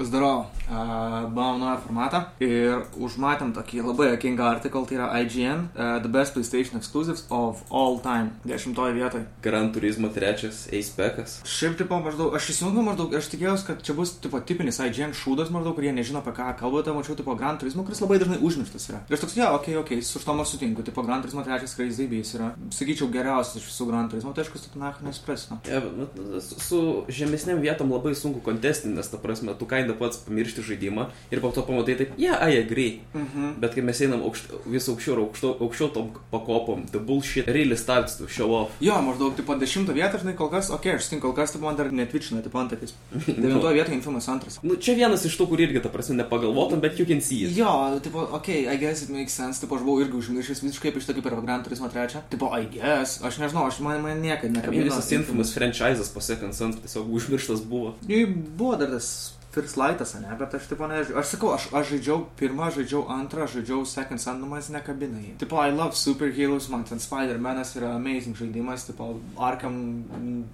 Zdravo. Uh, buvom naują formatą ir užmatėm tokį labai akingą artiklą, tai yra IGN, uh, The Best PlayStation Exclusives of All Time, dešimtoje vietoje. Gran Turismo trečias, Eispekas. Šiaip, tipo, maždaug, aš įsijungiau maždaug, aš tikėjausi, kad čia bus, tipo, tipinis IGN šūdas maždaug, kurie nežino apie ką kalbate, mačiau, tipo, Gran Turismo, kuris labai dažnai užmirštas yra. Ir aš toks, ja, okei, okay, okei, okay, su štom aš sutinku, tipo, Gran Turismo trečias Crazy Babies yra, sakyčiau, geriausias iš visų Gran Turismo, tai aišku, tu nach nespresino. Ja, nu, su, žemesniam vietom labai sunku kontestinti, nes ta prasme, tu kaina pats pamiršti žaidimą ir po to pamatai taip, yeah, I agree. Mhm. Bet kai mes einam aukšt, vis aukščiau ir aukščiau, aukščiau tom pakopom, the bullshit really starts to show off. Jo, maždaug, tipo, dešimtą vietą, žinai, kol kas, okei, okay, aš sutinku, kol kas, tipo, man dar netvičina, tipo, antakis. Devintoje vietoje Infimas antras. Nu, čia vienas iš tų, kur irgi, ta prasme, nepagalvotum, bet you can see it. Jo, tipo, okei, okay, I guess it makes sense, tipo, aš buvau irgi užmiršęs visiškai apie šitą kaip ir Gran Turismo trečią. Tipo, I guess, aš nežinau, aš man, man niekada nekabino. Visas Infamous franchise'as po Second Son tiesiog užmirštas buvo. Jei buvo dar tas First Lightas, ne, bet aš tipo nežinau. Aš sakau, aš, aš žaidžiau pirmą, žaidžiau antrą, žaidžiau Second Son, nu man jis nekabina jį. Tipo, I love superheroes, man ten Spider-Manas yra amazing žaidimas, tipo, Arkham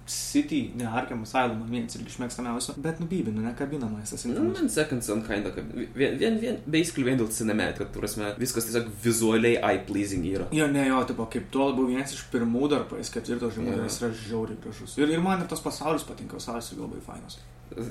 City, ne Arkham Asylum, vienas irgi iš mėgstamiausių, bet nubybinu, nekabina man jis tas Nu, Infimas. man Second Son kinda, kad vien, vien, vien, basically vien dėl cinematic, kad, prasme, viskas tiesiog vizualiai eye-pleasing yra. Jo, ne, jo, tipo, kaip tuo labiau vienas iš pirmų dar paės ketvirto žaidimo, Jo. jis yra žiauriai gražus. Ir, ir man ir tas pasaulis patinka, pasaulis yra labai fainas.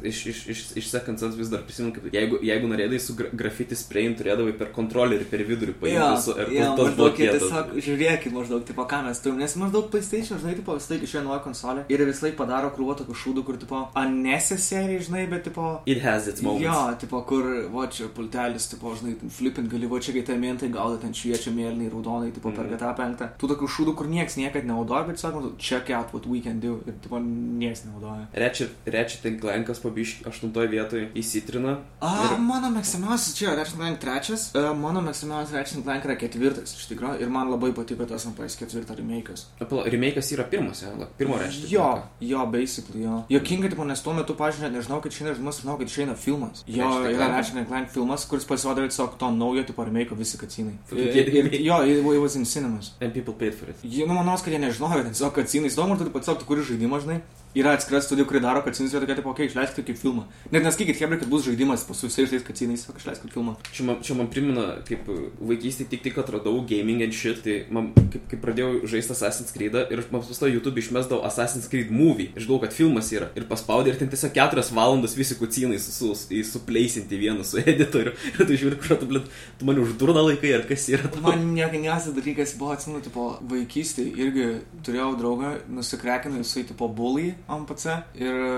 Iš, iš, iš, iš Second Sons vis dar prisimenu, kad jeigu, jeigu norėdai su gra grafiti sprayim, turėdavai per kontrolerį, per vidurį paimti su ir jo, tas jie blokėtas. tiesiog žiūrėkit maždaug, tipo, ką mes turim, nes maždaug PlayStation, žinai, tipo, vis laik išėjo nauja konsolė ir vis laik padaro krūvą tokių šūdų, kur, tipo, unnecessary, žinai, bet, tipo, It has its moments. Jo, tipo, kur, va čia pultelis, tipo, žinai, flipint gali, va čia kai tai mentai gaudo, ten šviečia mėlynai, raudonai, tipo, per Mhm. GTA 5. Tų tokių šūdų, kur niekas niekad nenaudoja, bet sakoma, check out what we can do. Ir, tipo, niekas nenaudoja. Ratchet, Ratchet Clankas pabiški aštuntoje vietoje įsitrina. A, Ir- mano mėgstamiausias čia Ratchet Clank trečias, uh, mano mėgstamiausias Ratchet Clank yra ketvirtas, iš tikrųjų, ir man labai patiko tas MPS ketvirtą remake'as. Remake'as yra pirmas, ja, pirmo Ratchet. Jo, jo, basically, jo. Jokinga, tipo, nes tuo metu, pažiūrėjau, nežinau, kad išeina žaidimas, žinau, kad išeina filmas. Jo, yra. Ratchet Clank filmas, kuris pasirodė tiesiog to naujo, tipo, remake'o visi kacinai. Jo, it, it was in cinemas. And people paid for it. Jie, nu, manos, kad jie nežinojo, tiesiog kacinai, įdomu, tu pats, tu kuri žaidimą, žinai. Yra atskira studija, kuri daro kacinus ir tokia, tipo, okei, okay, išleiskite kaip filmą. Net neskykit, hebrai, kad bus žaidimas su visais tais kacinais, tiesiog išleiskite filmą. Čia man, čia man primena, kaip vaikystėje tik tik atradau gaming and shit, tai man, kaip, kaip pradėjau žaisti Assassin's Creed ir man pasto YouTube išmesdavo Assassin's Creed movie. Ir žinau, kad filmas yra. Ir paspaudė ir ten tiesiog keturias valandas visi kucinai su, su, supleisinti vieną su editoriu. Ir tu žiūri, kur tu, blėt, tu mane uždurna laikai, ar kas yra. tau? Man niekiniausias dalykas buvo, atsimenu, tipo, vaikystėje irgi turėjau draugą, nusikrekinu jisai, tipo, bully ant PC ir e,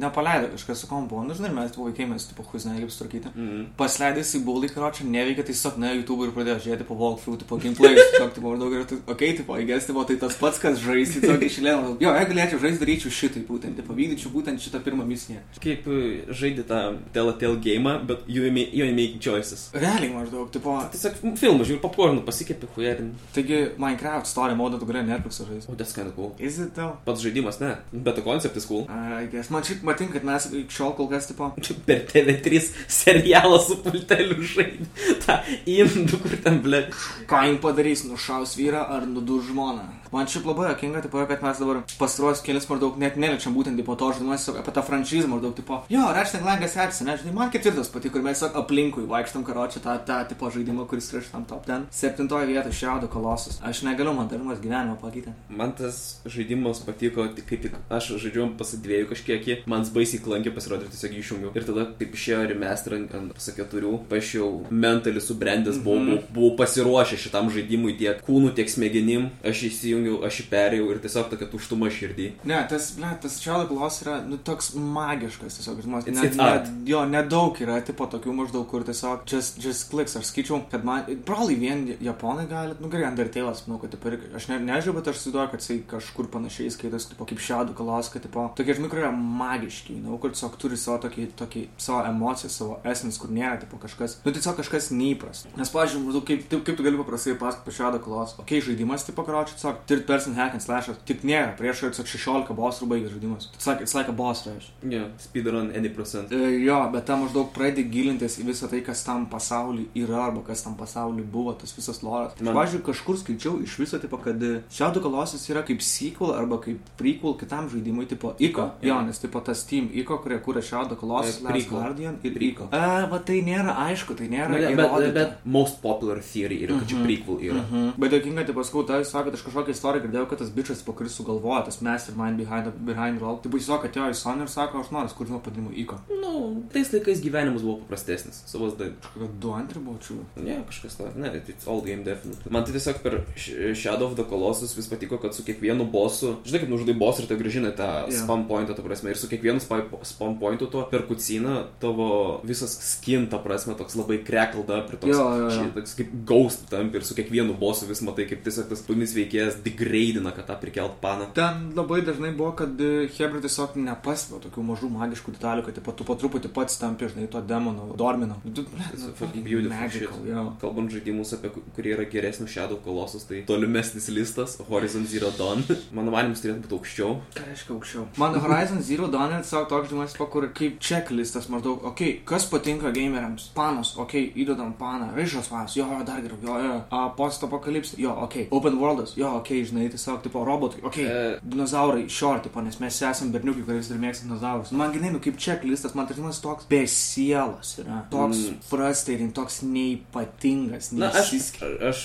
nepaleido kažkas su kompu. Nu, žinai, mes, tipo, vaikai, mes, tipo, huiznai, kaip sutvarkyti. Mm. Pasleidai į bully, karočią, neveikia, tai tiesiog ne YouTube ir pradėjo žiūrėti po walkthrough, tipo, gameplay, tiesiog, tipo, maždaug ir, tai, okei, okay, tipo, įgės, tipo, tai tas pats, kas žaisti, tiesiog išlėmė. Jo, jeigu galėčiau žaisti, daryčiau šitai, būtent, tipo, vykdyčiau būtent šitą pirmą misiją. Kaip e, žaidži tą Telltale game, bet you making choices. Realiai maždaug, tipo, Tiesiog filmą žiūri, popkornų pasikėpi, huerin. taigi Minecraft story modą tu gali Netflix'o žaisti. O, that's kind of cool. Is it though? Pats žaidimas, ne. Bet the concept is cool. I guess. Man šiaip matin, kad mes iki šiol kol kas, tipo, Per TV3 serialą su pulteliu žaidži. Ta indų, kur ten, ble. ką jim padarys, nušaus vyrą ar nudur žmoną. Man šiaip labai jokinga, tipo, kad mes dabar pastaruos kelias maždaug net neliečiam būtent tipo to žaidimas, apie tą franšizą maždaug, tipo, jo, Ratchet Clank seksi, ne, žinai, man ketvirtas patiko ir mes tiesiog aplinkui vaikštam karočią tą, tą tipo žaidimą, kuris yra šitam top ten. Septintoje vietoje šiaudo kolosus. Aš negaliu, man darumas gyvenimo pakeitė. Man tas žaidimas patiko, tik kai tik aš žaidžiu pasidvėjau kažkiek, man baisiai klankė pasirodė, tiesiog jį išjungiau. Ir tada, kaip išėjo remaster ant, ant pasa keturių, aš jau mentaliai subrendęs buvau, Mhm. buvau, buvau pasiruošęs šitam žaidimui tiek kūnų, tiek smegenim. Aš įsijungiau, aš jį perėjau ir tiesiog tokia tuštuma širdį. Ne, tas, ble, tas Shadow Claws yra, nu, toks magiškas tiesiog. žinoma, It's- ne- it's ne- art. Jo, nedaug yra, tipo, tokių maždaug, kur tiesiog just, just clicks. Aš skaičiau, kad man, probably vien japonai gali, nu, gerai, Undertale'as, manau, kad, tipo, aš ne, nežinau, bet aš įsivaizduoju, kad jisai kažkur panašiai skaitos, tipo, kaip Shadow Claws, kad, tipo, tokie žmonių, kurie yra magiški, nu, kur tiesiog turi savo tokį, tokį, savo emociją, savo esmės, kur nėra, tipo, kažkas, nu, tiesiog kažkas neįprasta. Nes, maždaug, kaip, kaip, kaip tu gali paprastai pasakoti Shadow Claws, okei, okay, žaidimas, tipo, karočiui, tiesiog, third person hack and slash, tik nėra, prieš tiesiog 16 bossų baigęs žaidimas. It's like, it's like a boss rush. Yeah, speedrun any percent. E, jo, bet tam maždaug pradedi gilintis į visą tai, kas tam pasauliu yra arba kas tam pasauliu buvo, tas visas loras. Man- pavyzdžiui, kažkur skaičiau iš viso, tipo, kad Shadow Colossus yra kaip sequel arba kaip prequel kitam žaidimui. tipo Iko. jo. Jo, nes tipo tas Team Iko, kurie kūrė Shadow Colossus, E, Last. Guardian ir. Iko. E, va tai nėra aišku, tai nėra. Bet, bet, bet most popular theory yra, kad čia prequel yra. Mhm. Bet jokinga, tai paskui, tai sako, kad aš kažkokią istoriją girdėjau, kad tas bičias, po kuris sugalvojo, tas mastermind behind, the- behind roll. Tai bus atėjo į Sony ir sako, aš noriu skurti pavadinimu Iko. Nu, tais laikais gyvenimas buvo paprastesnis. Savas dai. Kažkokia du antri buvo čia. Ne, kažkas to. Ne, it's all game definitely. Man tai tiesiog per Sh- Shadow of the Colossus vis patiko, kad su kiekvienu bosu, žinai, kaip nužudai bosą ir tai gražina tą Jo. spam pointą, ta prasme, ir su kiekvienu spa- spam pointu to per kuciną tavo visas skin, ta prasme, toks labai crackled up ir toks, Jo, jo, jo. ši- toks kaip ghost tamp ir su kiekvienu bosu vis matai, kaip tiesiog tas pagrindinis veikėjas degradina, kad tą prikelt paną. Ten labai dažnai buvo, kad e, Hebra tiesiog nepastebėjo tokių mažų magiškų detalių, kad tipo, tu po truputį pats tampi, žinai, to demono, dormino. Nu. Kalbant žaidimus, apie ku- kurie yra geresnių Shadow Colossus, tai tolimesnis listas Horizon Zero Dawn. Mano manimus turėtų būti aukščiau. Ką reiškia aukščiau? Man Horizon Zero Dawn yra savo toks žaidimas, kur kaip checklistas maždaug, okei, okay, kas patinka gameriams? Panas, okei, okay, įdedam paną, ryšos panas, jo, jo, dar geriau, jo, jo, a, post apokalipsė, jo, okei, okay. open worldas, jo, okei, okay, žinai, tiesiog, tipo, robotai, okei, okay. E. dinozaurai, short, tipo, nes mes esame berniukai, kurie vis dar mėgsta dinozaurus. Man grinai, nu, kaip checklistas, man tas žaidimas toks be sielos yra, toks Mm. mm. frustrating, toks neipatingas, Na, aš, aš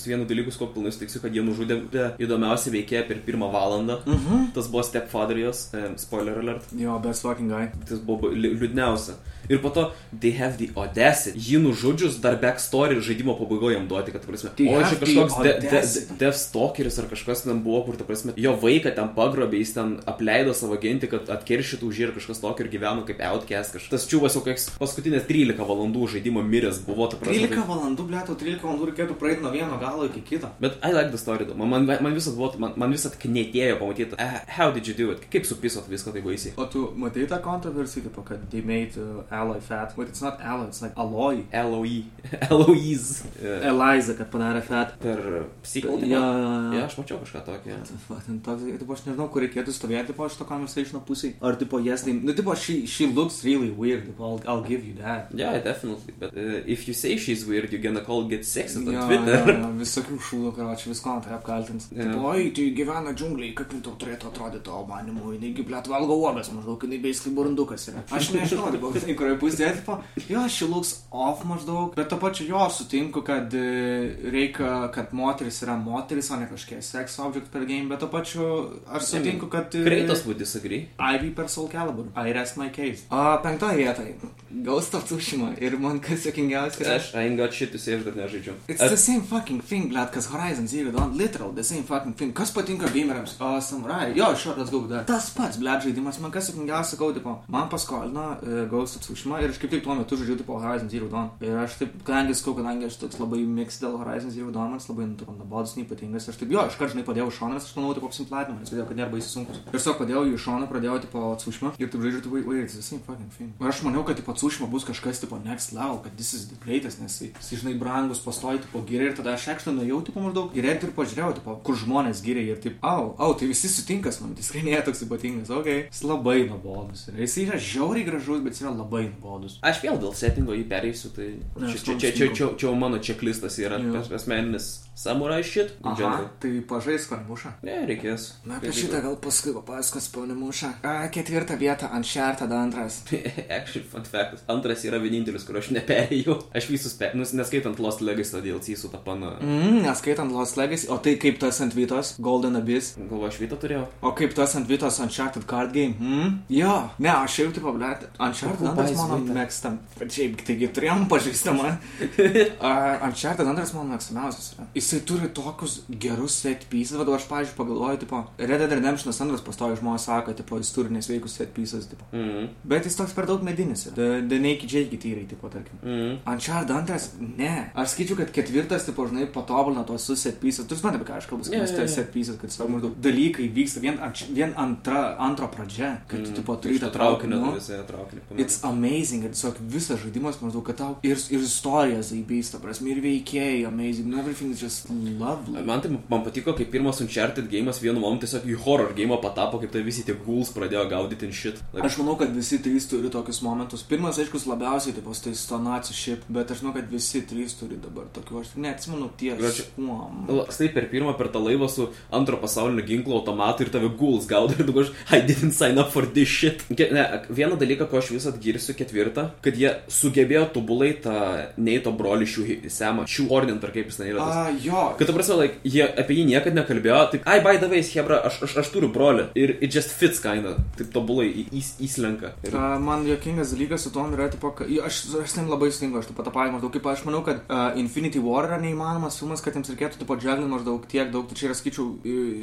su vienu dalyku kuo pilnai sutiksiu, kad jie nužudė įdomiausią veikėją per pirmą valandą. Mhm. Tas buvo Stepfather jos, um, spoiler alert. Jo, best fucking guy. Tas buvo li- liūdniausia. Ir po to, they have the audacity. Jį nužudžius dar backstory ir žaidimo pabaigoje jam duoti, kad, ta prasme, They o čia kažkoks de, de, de, dev stalkeris ar kažkas ten buvo, kur, ta prasme, jo vaiką ten pagrobė, jis ten apleido savo gentį, kad atkeršytų už jį ir kažkas tokio ir gyveno kaip outcast. Kažkas. Tas čiūvas jau koks paskutinės 13 valandų žaidimo miręs buvo, ta prasme. 13 valandų, blėtų, 13 valandų reikėtų praeiti nuo vieno galo iki kito. Bet I like the story, man, man, man visat buvo, man, man visat knėtėjo pamatyti, uh, how did you do it, kaip supisot viską taip baisiai. O tu matai tą kontroversiją, kad they made uh, alloy fat, but it's not alloy, it's like alloy. LOE, LOEs. Uh, Eliza, kad padarė fat. per sequel. Jo, jo, Ja, jo. aš mačiau kažką tokio. Ten toks, tipo, aš nežinau, kur reikėtų stovėti po šito conversation pusėje. Ar, tipo, yes, they, nu, tipo, she, she looks really weird, tipo, I'll, I'll give you that. Yeah, definitely. But uh, if you say she's weird, you're gonna call get sexist on Jo, Twitter. jo, jo, visokių šūdų, karočiui, visko tai apkaltins. Jo. Tipo, oi, tai gyvena džiungliai, kaip jin tau turėtų atrodyti tavo manimu, jinai liet valgo uogas, maždaug, jinai beiskai burundukas yra. Aš nežinau, tipo, tai kurioje pusėje, tipo, jo, she looks off maždaug, bet to pačiu jo sutinku, kad e, reikia, kad moteris yra moteris, o ne kažkokie sex object per game, bet to pačiu aš sutinku, kad... e, Kreitas would disagree. Ivy per Soul Calibur. I rest my case. O penktoje vietoje. Ghost of Tsushima. Ir man kas jokingiausia. Aš, I ain't got shit to say, aš dar nežaidžiu. It's the same fucking thing, blad, kas Horizon Zero Dawn, literal, the same fucking thing. Kas patinka gameriams? O, Samurai. Jo, sure, let's go with that. Tas pats, blad, žaidimas, man kas jokingiausia, sakau, tipo, man paskolino uh, Ghost of Tsushima ir aš kaip tik tuo metu žaidžiu, tipo, Horizon Zero Dawn. Ir aš taip, kadangi sakau, kadangi aš toks labai mix dėl Horizon Zero Dawn, man jis labai, nabodus, neypatingas. Aš taip, jo, aš kažkaip padėjau nes aš manau, tipo, apsimplatinau, nes vidėjau, kad nėra baisiai sunkus. Ir tiesiog padėjau jį iš šono, pradėjau, tipo, Tsushima. Ir taip žaidžiu, tipo, wait, the same fucking thing. Ir aš maniau, kad, tipo, Tsushima bus kažkas, tipo, next level, kad this is the greatest, nes jis, žinai, brangus, pastoji, tipo, giriai ir tada aš ekštą nuėjau, tipo, maždaug giriai ir pažiūrėjau, tipo, kur žmonės giriai ir taip, au, au, tai visi sutinkas, man, jis nėra toks ypatingas, okei. Okay. Jis labai nuobodus. yra. Jis yra žiauriai gražus, bet jis yra labai nuobodus. Aš vėl dėl settingo jį pereisiu, tai čia, čia, čia, čia, čia, čia jau mano čeklistas yra asmeninis samurai in Aha, tai pažais karmušą. Ne, reikės. Na, apie šitą gal paskui papasakos panemušą. Ketvirtą vietą ant šer, tada antras. Actually, fun fact. Antras yra vienintelis, kurio aš neperėjau. Aš visus, pe... nu, neskaitant Lost Legacy DLC su tą pana. Mm, neskaitant Lost Legacy, o tai kaip tas ant Vytos, Golden Abyss. Galvo, aš vytą turėjau. O kaip tas ant Vytos Uncharted card game? Mm? Jo, ne, aš jau taip pablėt. Uncharted Kuo antras Vita? mėgstam. Šiaip, taigi turėjom pažįstamą. Uncharted antras mano mėgstamiausias. Jisai turi tokius gerus set pieces, bet aš, pavyzdžiui, pagalvoju, tipo, Red Dead Redemption antras pastovi žmonės sako, tipo, jis turi nesveikus set pieces, tipo. Mhm. Bet jis toks per daug medinis. The, the Naked Jake tyrai, tipo, tarkim. Mhm. Uncharted antras, ne. Aš skaičiu, kad ketvirtas, tipo, žinai, patobulina tuos su set pieces. Tu supranti, apie ką aš kalbu, Jo, yeah, jo, jo. set pieces, kad savo maždaug dalykai vyksta vien, vien antra, antro pradžia, kad tu, tipo, turi tą traukinį, traukinį. visą traukinį. Amazing, kad tiesiog visas žaidimas maždaug, kad tau ir, ir istorija zaibys, ta prasme, ir veikėjai amazing, nu, everything is just lovely. Man tai man patiko, kaip pirmas Uncharted gėjimas vienu momentu tiesiog į horror gėjimą patapo, kaip tai visi tie ghouls pradėjo gaudyti in shit. Like, Aš manau, kad visi trys turi tokius momentus. Pirmas, aišku, labiausiai, tai pas tai stonacijų šiaip, bet aš žinau, kad visi trys turi dabar tokių. Aš neatsimenu kuom. Nu, Štai per pirmą, per tą laivą su antro pasaulinio ginklo automatu ir tave guls gaudo ir dabar aš, I didn't sign up for this shit. Ne, vieną dalyką, ko aš vis atgirsiu ketvirtą, kad jie sugebėjo tobulai tą Neito brolį šių semą, šių ordint, ar kaip jis ten yra. Tas. A, jo. Kad, prasme, like, jie apie jį niekada nekalbėjo, taip, ai, by the way, Hebra, aš, aš, aš turiu brolį. Ir it just fits kinda, taip tobulai į- į- įslenka. Ir, A, Man jokingas dalykas su tom yra, tipo, aš, aš tam labai sutinku, aš taip pat apavimą maždaug, kaip aš manau, kad uh, Infinity War yra neįmanomas filmas, kad jiems reikėtų, tipo, džeglin maždaug tiek daug, tai čia yra, skaičiau,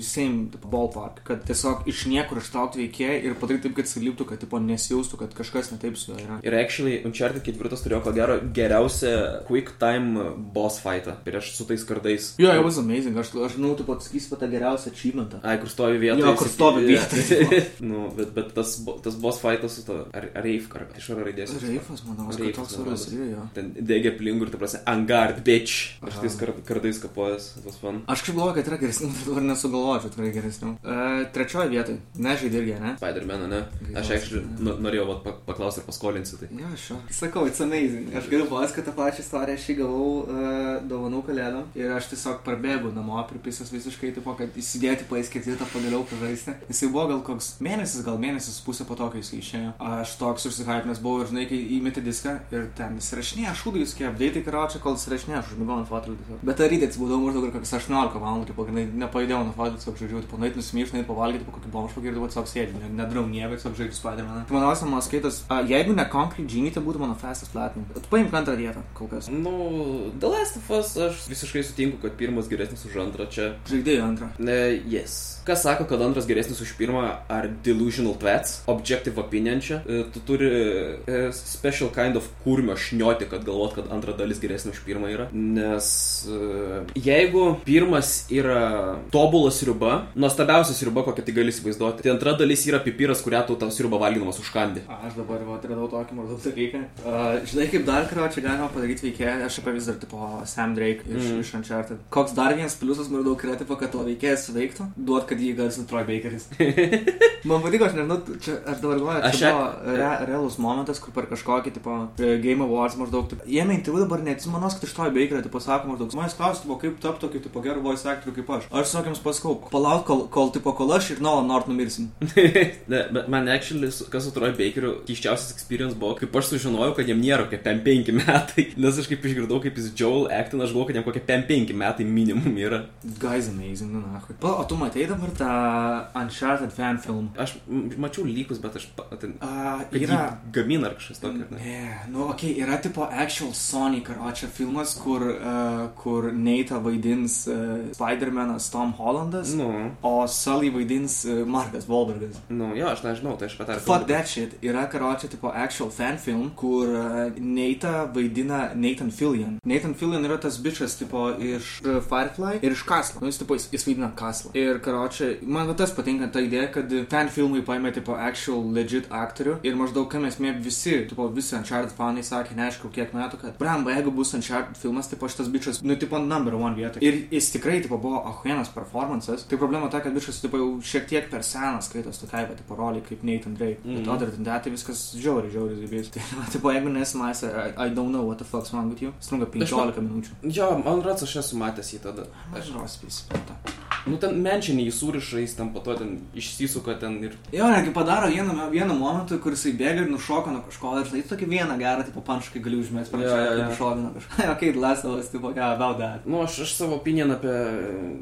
same, tipo, ballpark, kad tiesiog iš niekur ištraukti veikėją ir padaryti taip, kad siliptų, kad, tipo, nesijaustų, kad kažkas netaip su juo yra. ir actually, Uncharted ketvirtas turėjo, ko gero, geriausią quick time boss fightą prieš su tais kardais. Jo, it was amazing, aš, aš žinau, tu pats sakysi apie tą geriausią achievementą. Ai, kur stovi vietoje. Jo, kur stovi vietoje. nu, bet, bet tas, tas boss fightas su to, ar, ar Reif, ar iš oro raidės. Reifas, manau, kad Reifas, toks man rodos. yra, jo. Ten degė plingų ir, ta prasme, angard, bitch. Aš tais kar, kardais kapojęs, tas fan. Aš kažkaip galvoju, kad yra geresnių, bet dabar nesugalvočiau tikrai geresnių. Uh, trečioje vietoje, nežaidė irgi, ne? Spider-Man, ne? Aš nu- norėjau vat, pa- paklausti ir paskolinti tai. Jo, šio. Sakau, it's amazing. Aš galiu pasakoti tą pačią istoriją, aš jį gavau uh, dovanų kalėdom ir aš tiesiog prabėgu namo, pripisęs visiškai, tipo, kad įsidėti paės ketvirtą pagaliau pažaisti. Jisai buvo gal koks mėnesis, gal mėnesis pusė po to, kai jisai išėjo. Aš toks užsihypinęs buvau ir žinai, kai įmetė diską ir ten įsirašinėjo, aš šūdai viskė, apdėti karočią, kol įsirašinėjo, aš užmigau ant fotelį. tiesiog. Bet tą rytą atsibūdau maždaug ir kokias 18 valandų, tipo, kad nepajudėjau nuo fotelį, tiesiog žodžiu, tipo, nait nusimyš, nait pavalgyti, po kokį bomžą pagirdavau, tiesiog sėdžiu, ne- nedarau nieko, tiesiog žaidžiu Spider-Man. Tai mano mano skaitas, a, jeigu ne Concrete Genie, tai būtų mano Fastest Platinum. Tu paimk antrą vietą, kol kas. Nu, The Last of Us, aš visiškai sutinku, kad pirmas geresnis už antrą čia. Žaidėjų antrą. Ne, yes. Kas sako, kad antras geresnis už pirmą, ar delusional twats, objective opinion čia, e, tu turi e, special kind of kurmio šnioti, kad galvot, kad antra dalis geresnė už pirmą yra. Nes e, jeigu pirmas yra tobulas riba, nuostabiausia riba, kokią tai gali įsivaizduoti, tai antra dalis yra pipiras, kurią tu tą sriubą valgydamas užkandi. Aš dabar va, atradau tokį maždaug dalyką. Uh, žinai, kaip dar karo čia galima padaryti veikėją, aš apie vis dar tipo Sam Drake iš, mm. iš Uncharted. Koks dar vienas pliusas maždaug yra, tipo, kad to veikėjas veiktų, duot, kad jį garsintų Troy Bakeris. Man patiko, aš nežinau, čia, aš dabar galvoju, Aš čia ją- buvo re, realus momentas, kur per kažkokį, tipo, e, Game Awards maždaug, tipo, jame interviu dabar neatsimenu, kad iš Troy Bakerio, tipo, sako maždaug, manęs klausia, tipo, kaip tapti tokiu, tipo, geru voice actoriu kaip aš. Aš sakėm, pasakau, palauk, kol, kol, tipo, kol aš ir Nolan Nort numirsim. ne, bet man actually, kas su Troy Bakeriu, keiščiausias experience buvo, kaip aš sužinojau, kad jam nėra kokie 5 metai. Nes aš kaip išgirdau, kaip jis Joel actin, aš galvoju, kad jam kokie 5 metai minimum yra. Guys amazing, nu, na. O tu matei dabar tą Uncharted fan film? Aš mačiau lygus, bet aš... Ten, Uh, yra. gamina ar kažkas tokio. Ne? Nu, okei, okay, yra tipo actual Sonic ar čia filmas, kur, uh, kur Neita vaidins uh, Spider-Manas Tom Hollandas, Nu, o Sully vaidins uh, Markas Wahlbergas. nu, jo, aš nežinau, tai aš ir Fuck that shit. Yra karočią tipo actual fan film, kur uh, Neita vaidina Nathan Fillion. Nathan Fillion yra tas bičias tipo iš uh, Firefly ir iš Kaslo. Nu, jis tipo jis, jis vaidina Kaslą. Ir karočią, man va tas patinka ta idėja, kad fan filmai paėmė tipo actual legit aktorių ir maždaug ką mes mėg visi, tipo visi Uncharted fanai sakė, neaišku, kiek metų, kad bramba, jeigu bus Uncharted filmas, tipo šitas bičias, nu, tipo number one vietoj. Ir jis tikrai, tipo, buvo ahuenas performances. Tai problema ta, kad bičias, tipo, jau šiek tiek per senas skaitos tokiai, va, tipo, roliai kaip Nathan Drake. Mm. Bet Mhm. other than that, tai viskas žiauriai, žiauriai zibės. Tai, va, tipo, jeigu nesimaisi, I, I don't know what the fuck's wrong with you. Strunga 15 minučių. Jo, man rats, aš esu matęs jį tada. Aš žinau, spėsiu. Nu, ten menčinį jį suriša, jis ten po to ten išsisuka ten ir... Jo, netgi padaro vieną, vieną momentą, kur jisai bėga ir nušoka nuo kažko, ir žinai, tokį vieną gerą, tipo, panškai gali užmėti per Jo, jo, jo. šoką nuo kažko. Ok, last of us, tipo, yeah, about that. Nu, aš, aš savo opinion apie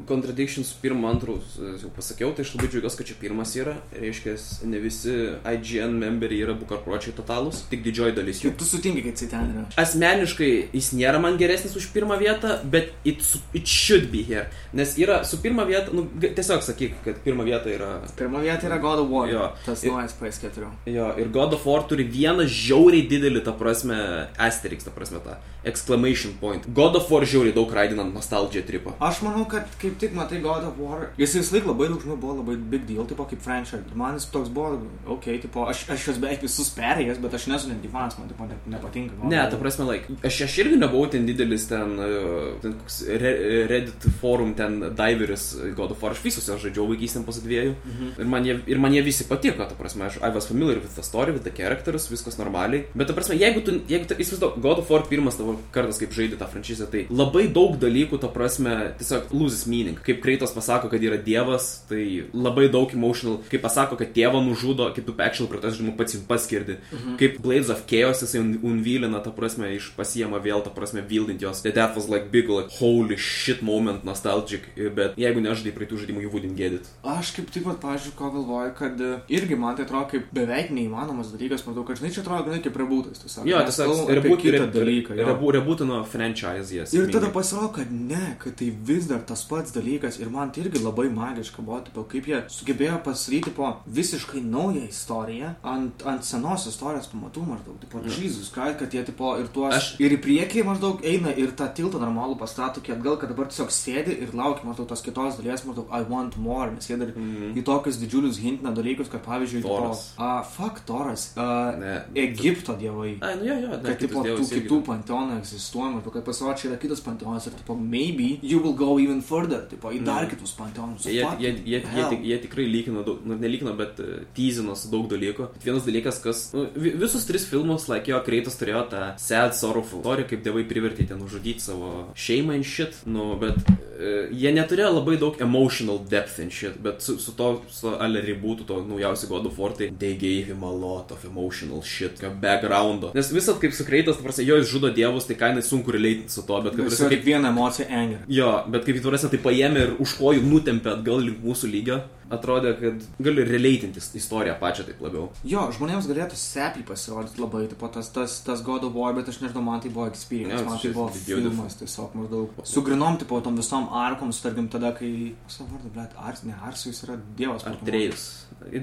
Contradictions pirmą, antrų e, jau pasakiau, tai aš labai džiaugiuosi, kad čia pirmas yra. Reiškia, ne visi IGN memberiai yra bukarpročiai totalūs, tik didžioji dalis jų. Juk tu sutinki, kad jisai ten yra. Asmeniškai jis nėra man geresnis už pirmą vietą, bet it, it should be here. Nes yra su pirmą vietą, nu, g- tiesiog sakyk, kad pirma vieta yra... Pirma vieta yra God of War. Jo. Tas naujas PS4. Jo, ir God of War turi vieną žiauriai didelį, ta prasme, asterix, ta prasme, tą exclamation point. God of War žiauriai daug raidinant nostalgiją tripą. Aš manau, kad kaip tik matai God of War. Jis vis laik labai daug žmonių buvo labai big deal, tipo kaip franchise. Man jis toks buvo, ok, tipo, aš, aš juos beveik visus perėjęs, bet aš nesu netgi fanas, man tipo, ne, nepatinka. God Ne, ta prasme, like, aš, aš irgi nebuvau ten didelis ten, uh, ten koks re, Reddit forum ten diveris God of War, aš visus aš žaidžiau vaikystėm pas dviejų. Mhm. Ir man, jie, ir man jie visi patiko, ta prasme, aš I was familiar with the story, with the characters, viskas normaliai. Bet ta prasme, jeigu tu, jeigu tu įsivaizduoji, God of War pirmas tavo kartas, kaip žaidži tą franšizę, tai labai daug dalykų, ta prasme, tiesiog loses meaning. Kaip Kreitos pasako, kad yra dievas, tai labai daug emotional. Kaip pasako, kad tėvą nužudo, kaip tu actual prie to žaidimo pats jums paskirdi. Mhm. Kaip Blades of Chaos jisai un- unvylina, ta prasme, iš pasiema vėl, ta prasme, vildint jos. The death was like big, like holy shit moment, nostalgic. Bet jeigu nežaidai prie tų žaidimų, you wouldn't get it. Aš kaip tik, vat, pažiūrėjau, ko galvoju, kad e, irgi man tai atrodo kaip beveik neįmanomas dalykas, matau, kad žinai, čia atrodo gana kaip rebūtas. Jo, tiesiog kalbam apie reboot- Rebūtino franchise, yes. Ir tada pasirodo, kad ne, kad tai vis dar tas pats dalykas ir man tai irgi labai magiška buvo, tipo, kaip jie sugebėjo pasidaryti po visiškai naują istoriją ant, ant senos istorijos pamatų maždaug, tipo, Mhm. Jesus Christ, kad jie, tipo, ir tuos, Aš- ir į priekį maždaug eina ir tą tiltą normalų pastato, kiek atgal, kad dabar tiesiog sėdi ir laukia maždaug tos kitos dalies, maždaug I want more, nes jie dar Mhm. į tokius didžiulius hintina dalykus, kad pavyzdžiui, tipo, Toras. a, fuck, Toras, a, Ne. Egipto dievai. Ai, nu jo, jo, ne, Kad, tipo, tų kitų panteonų egzistuoja, maždaug, kad pasirodo, čia yra kitas panteonas ir, tipo, maybe you will go even further, tipo, į dar Mhm. kitus panteonus. Jie, jie, jie, jie, jie tikrai lygino, nu, nelygino, bet uh, teasino su daug dalykų. Vienas dalykas, kas nu, vi- visus tris filmus, like jo, Kreitas turėjo tą sad, sorrowful istoriją, kaip dievai privertė ten nužudyti savo šeimą in shit. Nu, bet uh, jie neturėjo labai daug emotional depth in shit, bet su, su to, su ale ribūtų to naujausiu God of War, tai they gave him a lot of emotional shit, backgroundo. Nes visat kaip su Kreitas, ta prasme, jo jis žudo dievus, tai kainai sunku relate su to, bet kaip, prasme, kaip viena emocija anger. Jo, bet kaip įtvarėsi, tai paėmė ir už kojų nutempė atgal link mūsų lygio. Atrodė, kad gali releitintis istoriją pačią taip labiau. Jo, žmonėms galėtų sepiai pasirodyti labai, tipo, tas, tas, tas God of War, bet aš nežinau, man tai buvo experience, Jo, man tai buvo filmas, tiesiog maždaug. Sugrinom, tipo, tom visom arkom, tarkim, tada, kai, savo vardu, blėt, Ars, ne, Arsijus yra dievas. Ar pagalvoju. trejus.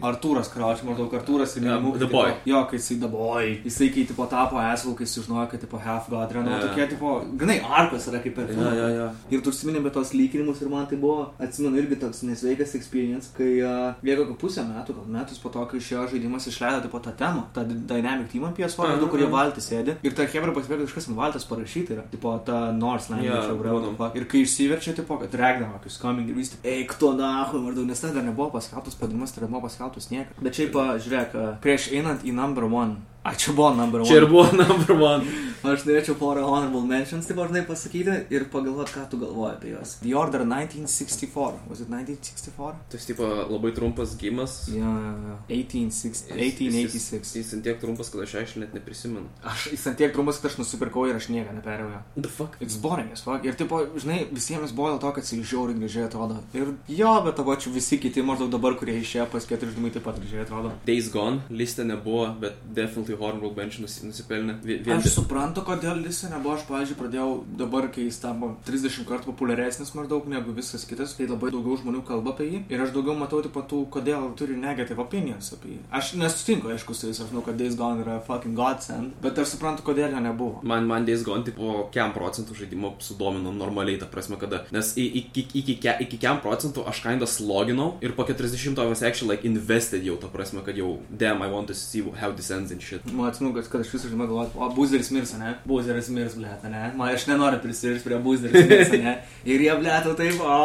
Artūras Krauč, maždaug Artūras ir Ja, Minimuk, The tipo. Jo, kai jisai Boy. Jisai, kai tipo tapo Asval, kai sužinojo, kad tipo Half God yra, nu, Ja. tokie, tipo, grinai, arkos yra kaip per Ja, filmą. ja, ja. Ir tu užsiminė apie tos lyginimus ir man tai buvo, atsimenu, irgi toks nesveikas experience, kai uh, bėgo gal pusę metų, gal metus po to, kai išėjo žaidimas, išleido tipo tą temą, tą Dy- Dynamic Team apie Aha, PS4, kurie aha. valtį sėdi. Ir ta Hebra pasibėgo, kažkas ant valties parašyta yra, tipo ta Norse language, yeah, yeah, Ir kai išsiverčia, tipo, kad regdama, kai skambing ir vis tik, eik to nahu, maždaug, nes tada dar nebuvo paskelbtas padimas, tai nebuvo paskelbtas niekas. Bet šiaip, žiūrėk, prieš einant į number one, a čia buvo number one. Čia ir buvo number one. Aš norėčiau porą honorable mentions, taip žinai, pasakyti ir pagalvoti, ką tu galvoji apie juos. The Order 1964. Was it 1964? Tai tipo labai trumpas gimas. Yeah, yeah, yeah. 1860 1886. Jis ant tiek trumpas, kad aš aišku net neprisimenu. Aš jis ant tiek trumpas, kad aš nusipirkau ir aš nieko neperėjau. jo. The fuck? It's boring as fuck. Ir tipo, žinai, visiems buvo dėl to, kad jis žiauriai gražiai atrodo. Ir jo, bet tavo čia visi kiti maždaug dabar, kurie išėjo pas keturi žmonių taip pat gražiai atrodo. Days Gone listė nebuvo, bet definitely honorable bench nusi- nusipelnė. Vi- Vien Aš suprantu, kodėl Lisa nebuvo, aš, pavyzdžiui, pradėjau dabar, kai jis tampa 30 kartų populiaresnis maždaug negu visas kitas, tai labai daugiau žmonių kalba apie jį. Ir aš daugiau matau, tipo, tų, kodėl turi negative opinions apie jį. Aš nesutinku, aišku, su jais, aš žinau, kad Days Gone yra fucking godsend, bet aš suprantu, kodėl jo nebuvo. Man, man Days Gone tipo kiam procentų žaidimo sudomino normaliai, ta prasme, kada. Nes iki, iki, iki kiam procentų aš kinda sloginau ir po 40 I was actually like invested jau, ta prasme, kad jau, damn, I want to see how this ends and shit. Man atsimenu, kad, kad aš visą žinau galvoju, o buzeris mirs, ne? Buzeris mirs, blėt, ne? Man aš nenoriu prisirišti prie buzeris mirs, ne? Ir jie blėtų taip, o,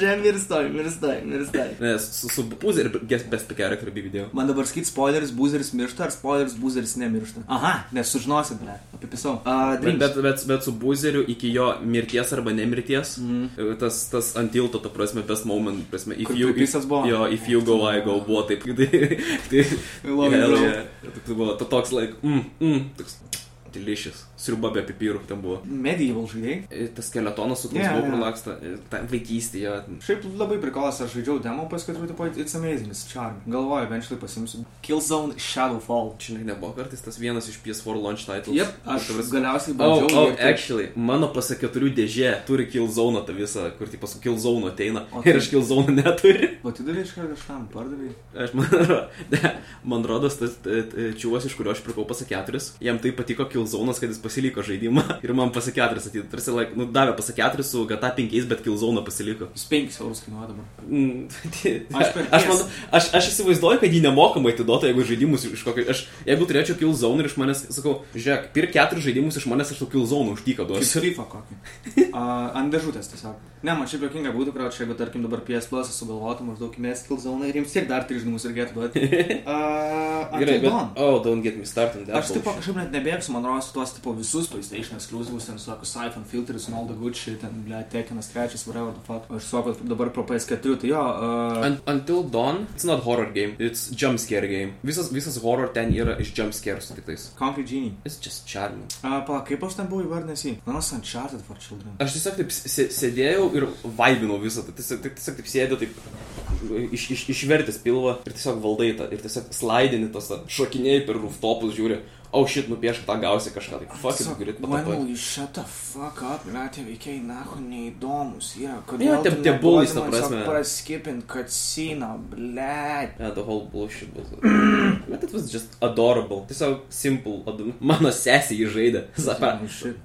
žem mirstoj, mirstoj, mirstoj. Nes su, su Buzzer ir Guest Best Character bei video. Man dabar skait spoileris, buzeris miršta ar spoileris, buzeris nemiršta. Aha, nes sužinosit, ble, apie pisau. Uh, Bet, bet, bet, bet su Buzeriu iki jo mirties arba nemirties, mm. tas, tas ant tilto, ta prasme, best moment, prasme, if Kur you, Krisas buvo? jo, if you go, I go, buvo taip, tai, tai, hell daug. yeah. tai buvo to- toks, like, mm, mm, delicious. Sriuba be pipirų ten buvo. Medieval žaidėjai. Ir Tas skeletonas su Yeah, yeah. laksta. ir Ta vaikystėje. Šiaip labai prikolas, aš žaidžiau demo, paskui turbūt, tipo, it's amazing, it's charm. Galvoju, eventually pasimsiu. Killzone Shadowfall. Žinai, nebuvo kartais tas vienas iš PS4 launch titles. Jep, aš Ta prasme- galiausiai Oh, bandžiau. oh, ir taip- actually, mano pasak keturių dėžė turi Killzone tą visą, kur tipo su Killzone ateina. O Ir tai- aš Killzone neturiu. O tu darai iškart kažkam, pardavai. Aš man, man rodos, tas čiūvas, iš kurio aš pirkau pasaketris, jam tai patiko Killzone'as, kad jis pasiliko žaidimą ir man pasaketris atėjo. Tarsi, like, nu, davė pasaketris su GTA 5, bet Killzone pasiliko. Jis 5 eurus kainuoja dabar. Mm, Aš aš, aš, man, aš, aš įsivaizduoju, kad jį nemokamai atiduoda, jeigu žaidimus iš kokio... Aš, jeigu turėčiau Killzone ir iš manęs, sakau, žiūrėk, pirk keturis žaidimus iš manęs, aš tau Killzone uždyką Kaip duosiu. FIFA kokį. Uh, ant dėžutės tiesiog. Ne, man šiaip jokinga būtų, kad jeigu, tarkim, dabar PS Plus sugalvotų maždaug įmės Killzone ir jiems tiek dar 3 žaidimus reikėtų duoti. Uh, Gerai, bet... Oh, don't get me started. on that Aš tipo kažkaip net nebėgsiu, man rodos, tuos tipo visus PlayStation exclusives, ten su tokiu Siphon filters and all the good shit, ten, ble, Tekinas trečias, whatever the fuck. Aš su dabar pro PS4, tai jo, uh, Un- Until Dawn, it's not horror game, it's jump scare game. Visas, visas horror ten yra iš jump scare su kitais. Concrete Genie. It's just charming. Uh, pala, kaip aš ten buvau įvardinęs jį? Manas Uncharted for Children. Aš tiesiog taip sė- sėdėjau ir vaibinau visą tai. Tiesiog, tiesiog taip sėdėjau, taip iš, iš, išvertęs pilvą ir tiesiog valdai tą. Ir tiesiog slaidini tos, šokinėjai per rooftopus, žiūri, oh shit, nupiešk tą gausi kažką. Tai fuck Tiesiog, grit patapai. you shut the fuck up, ble, tie veikiai, nahu, neįdomus yra. Jo, Kodėl tu tie bullies, ta prasme. Praskipint cutscene, ble. Yeah, the whole bullshit was. But it was just adorable. Tiesiog simple. Ad... Mano sesė jį žaidė. Pra,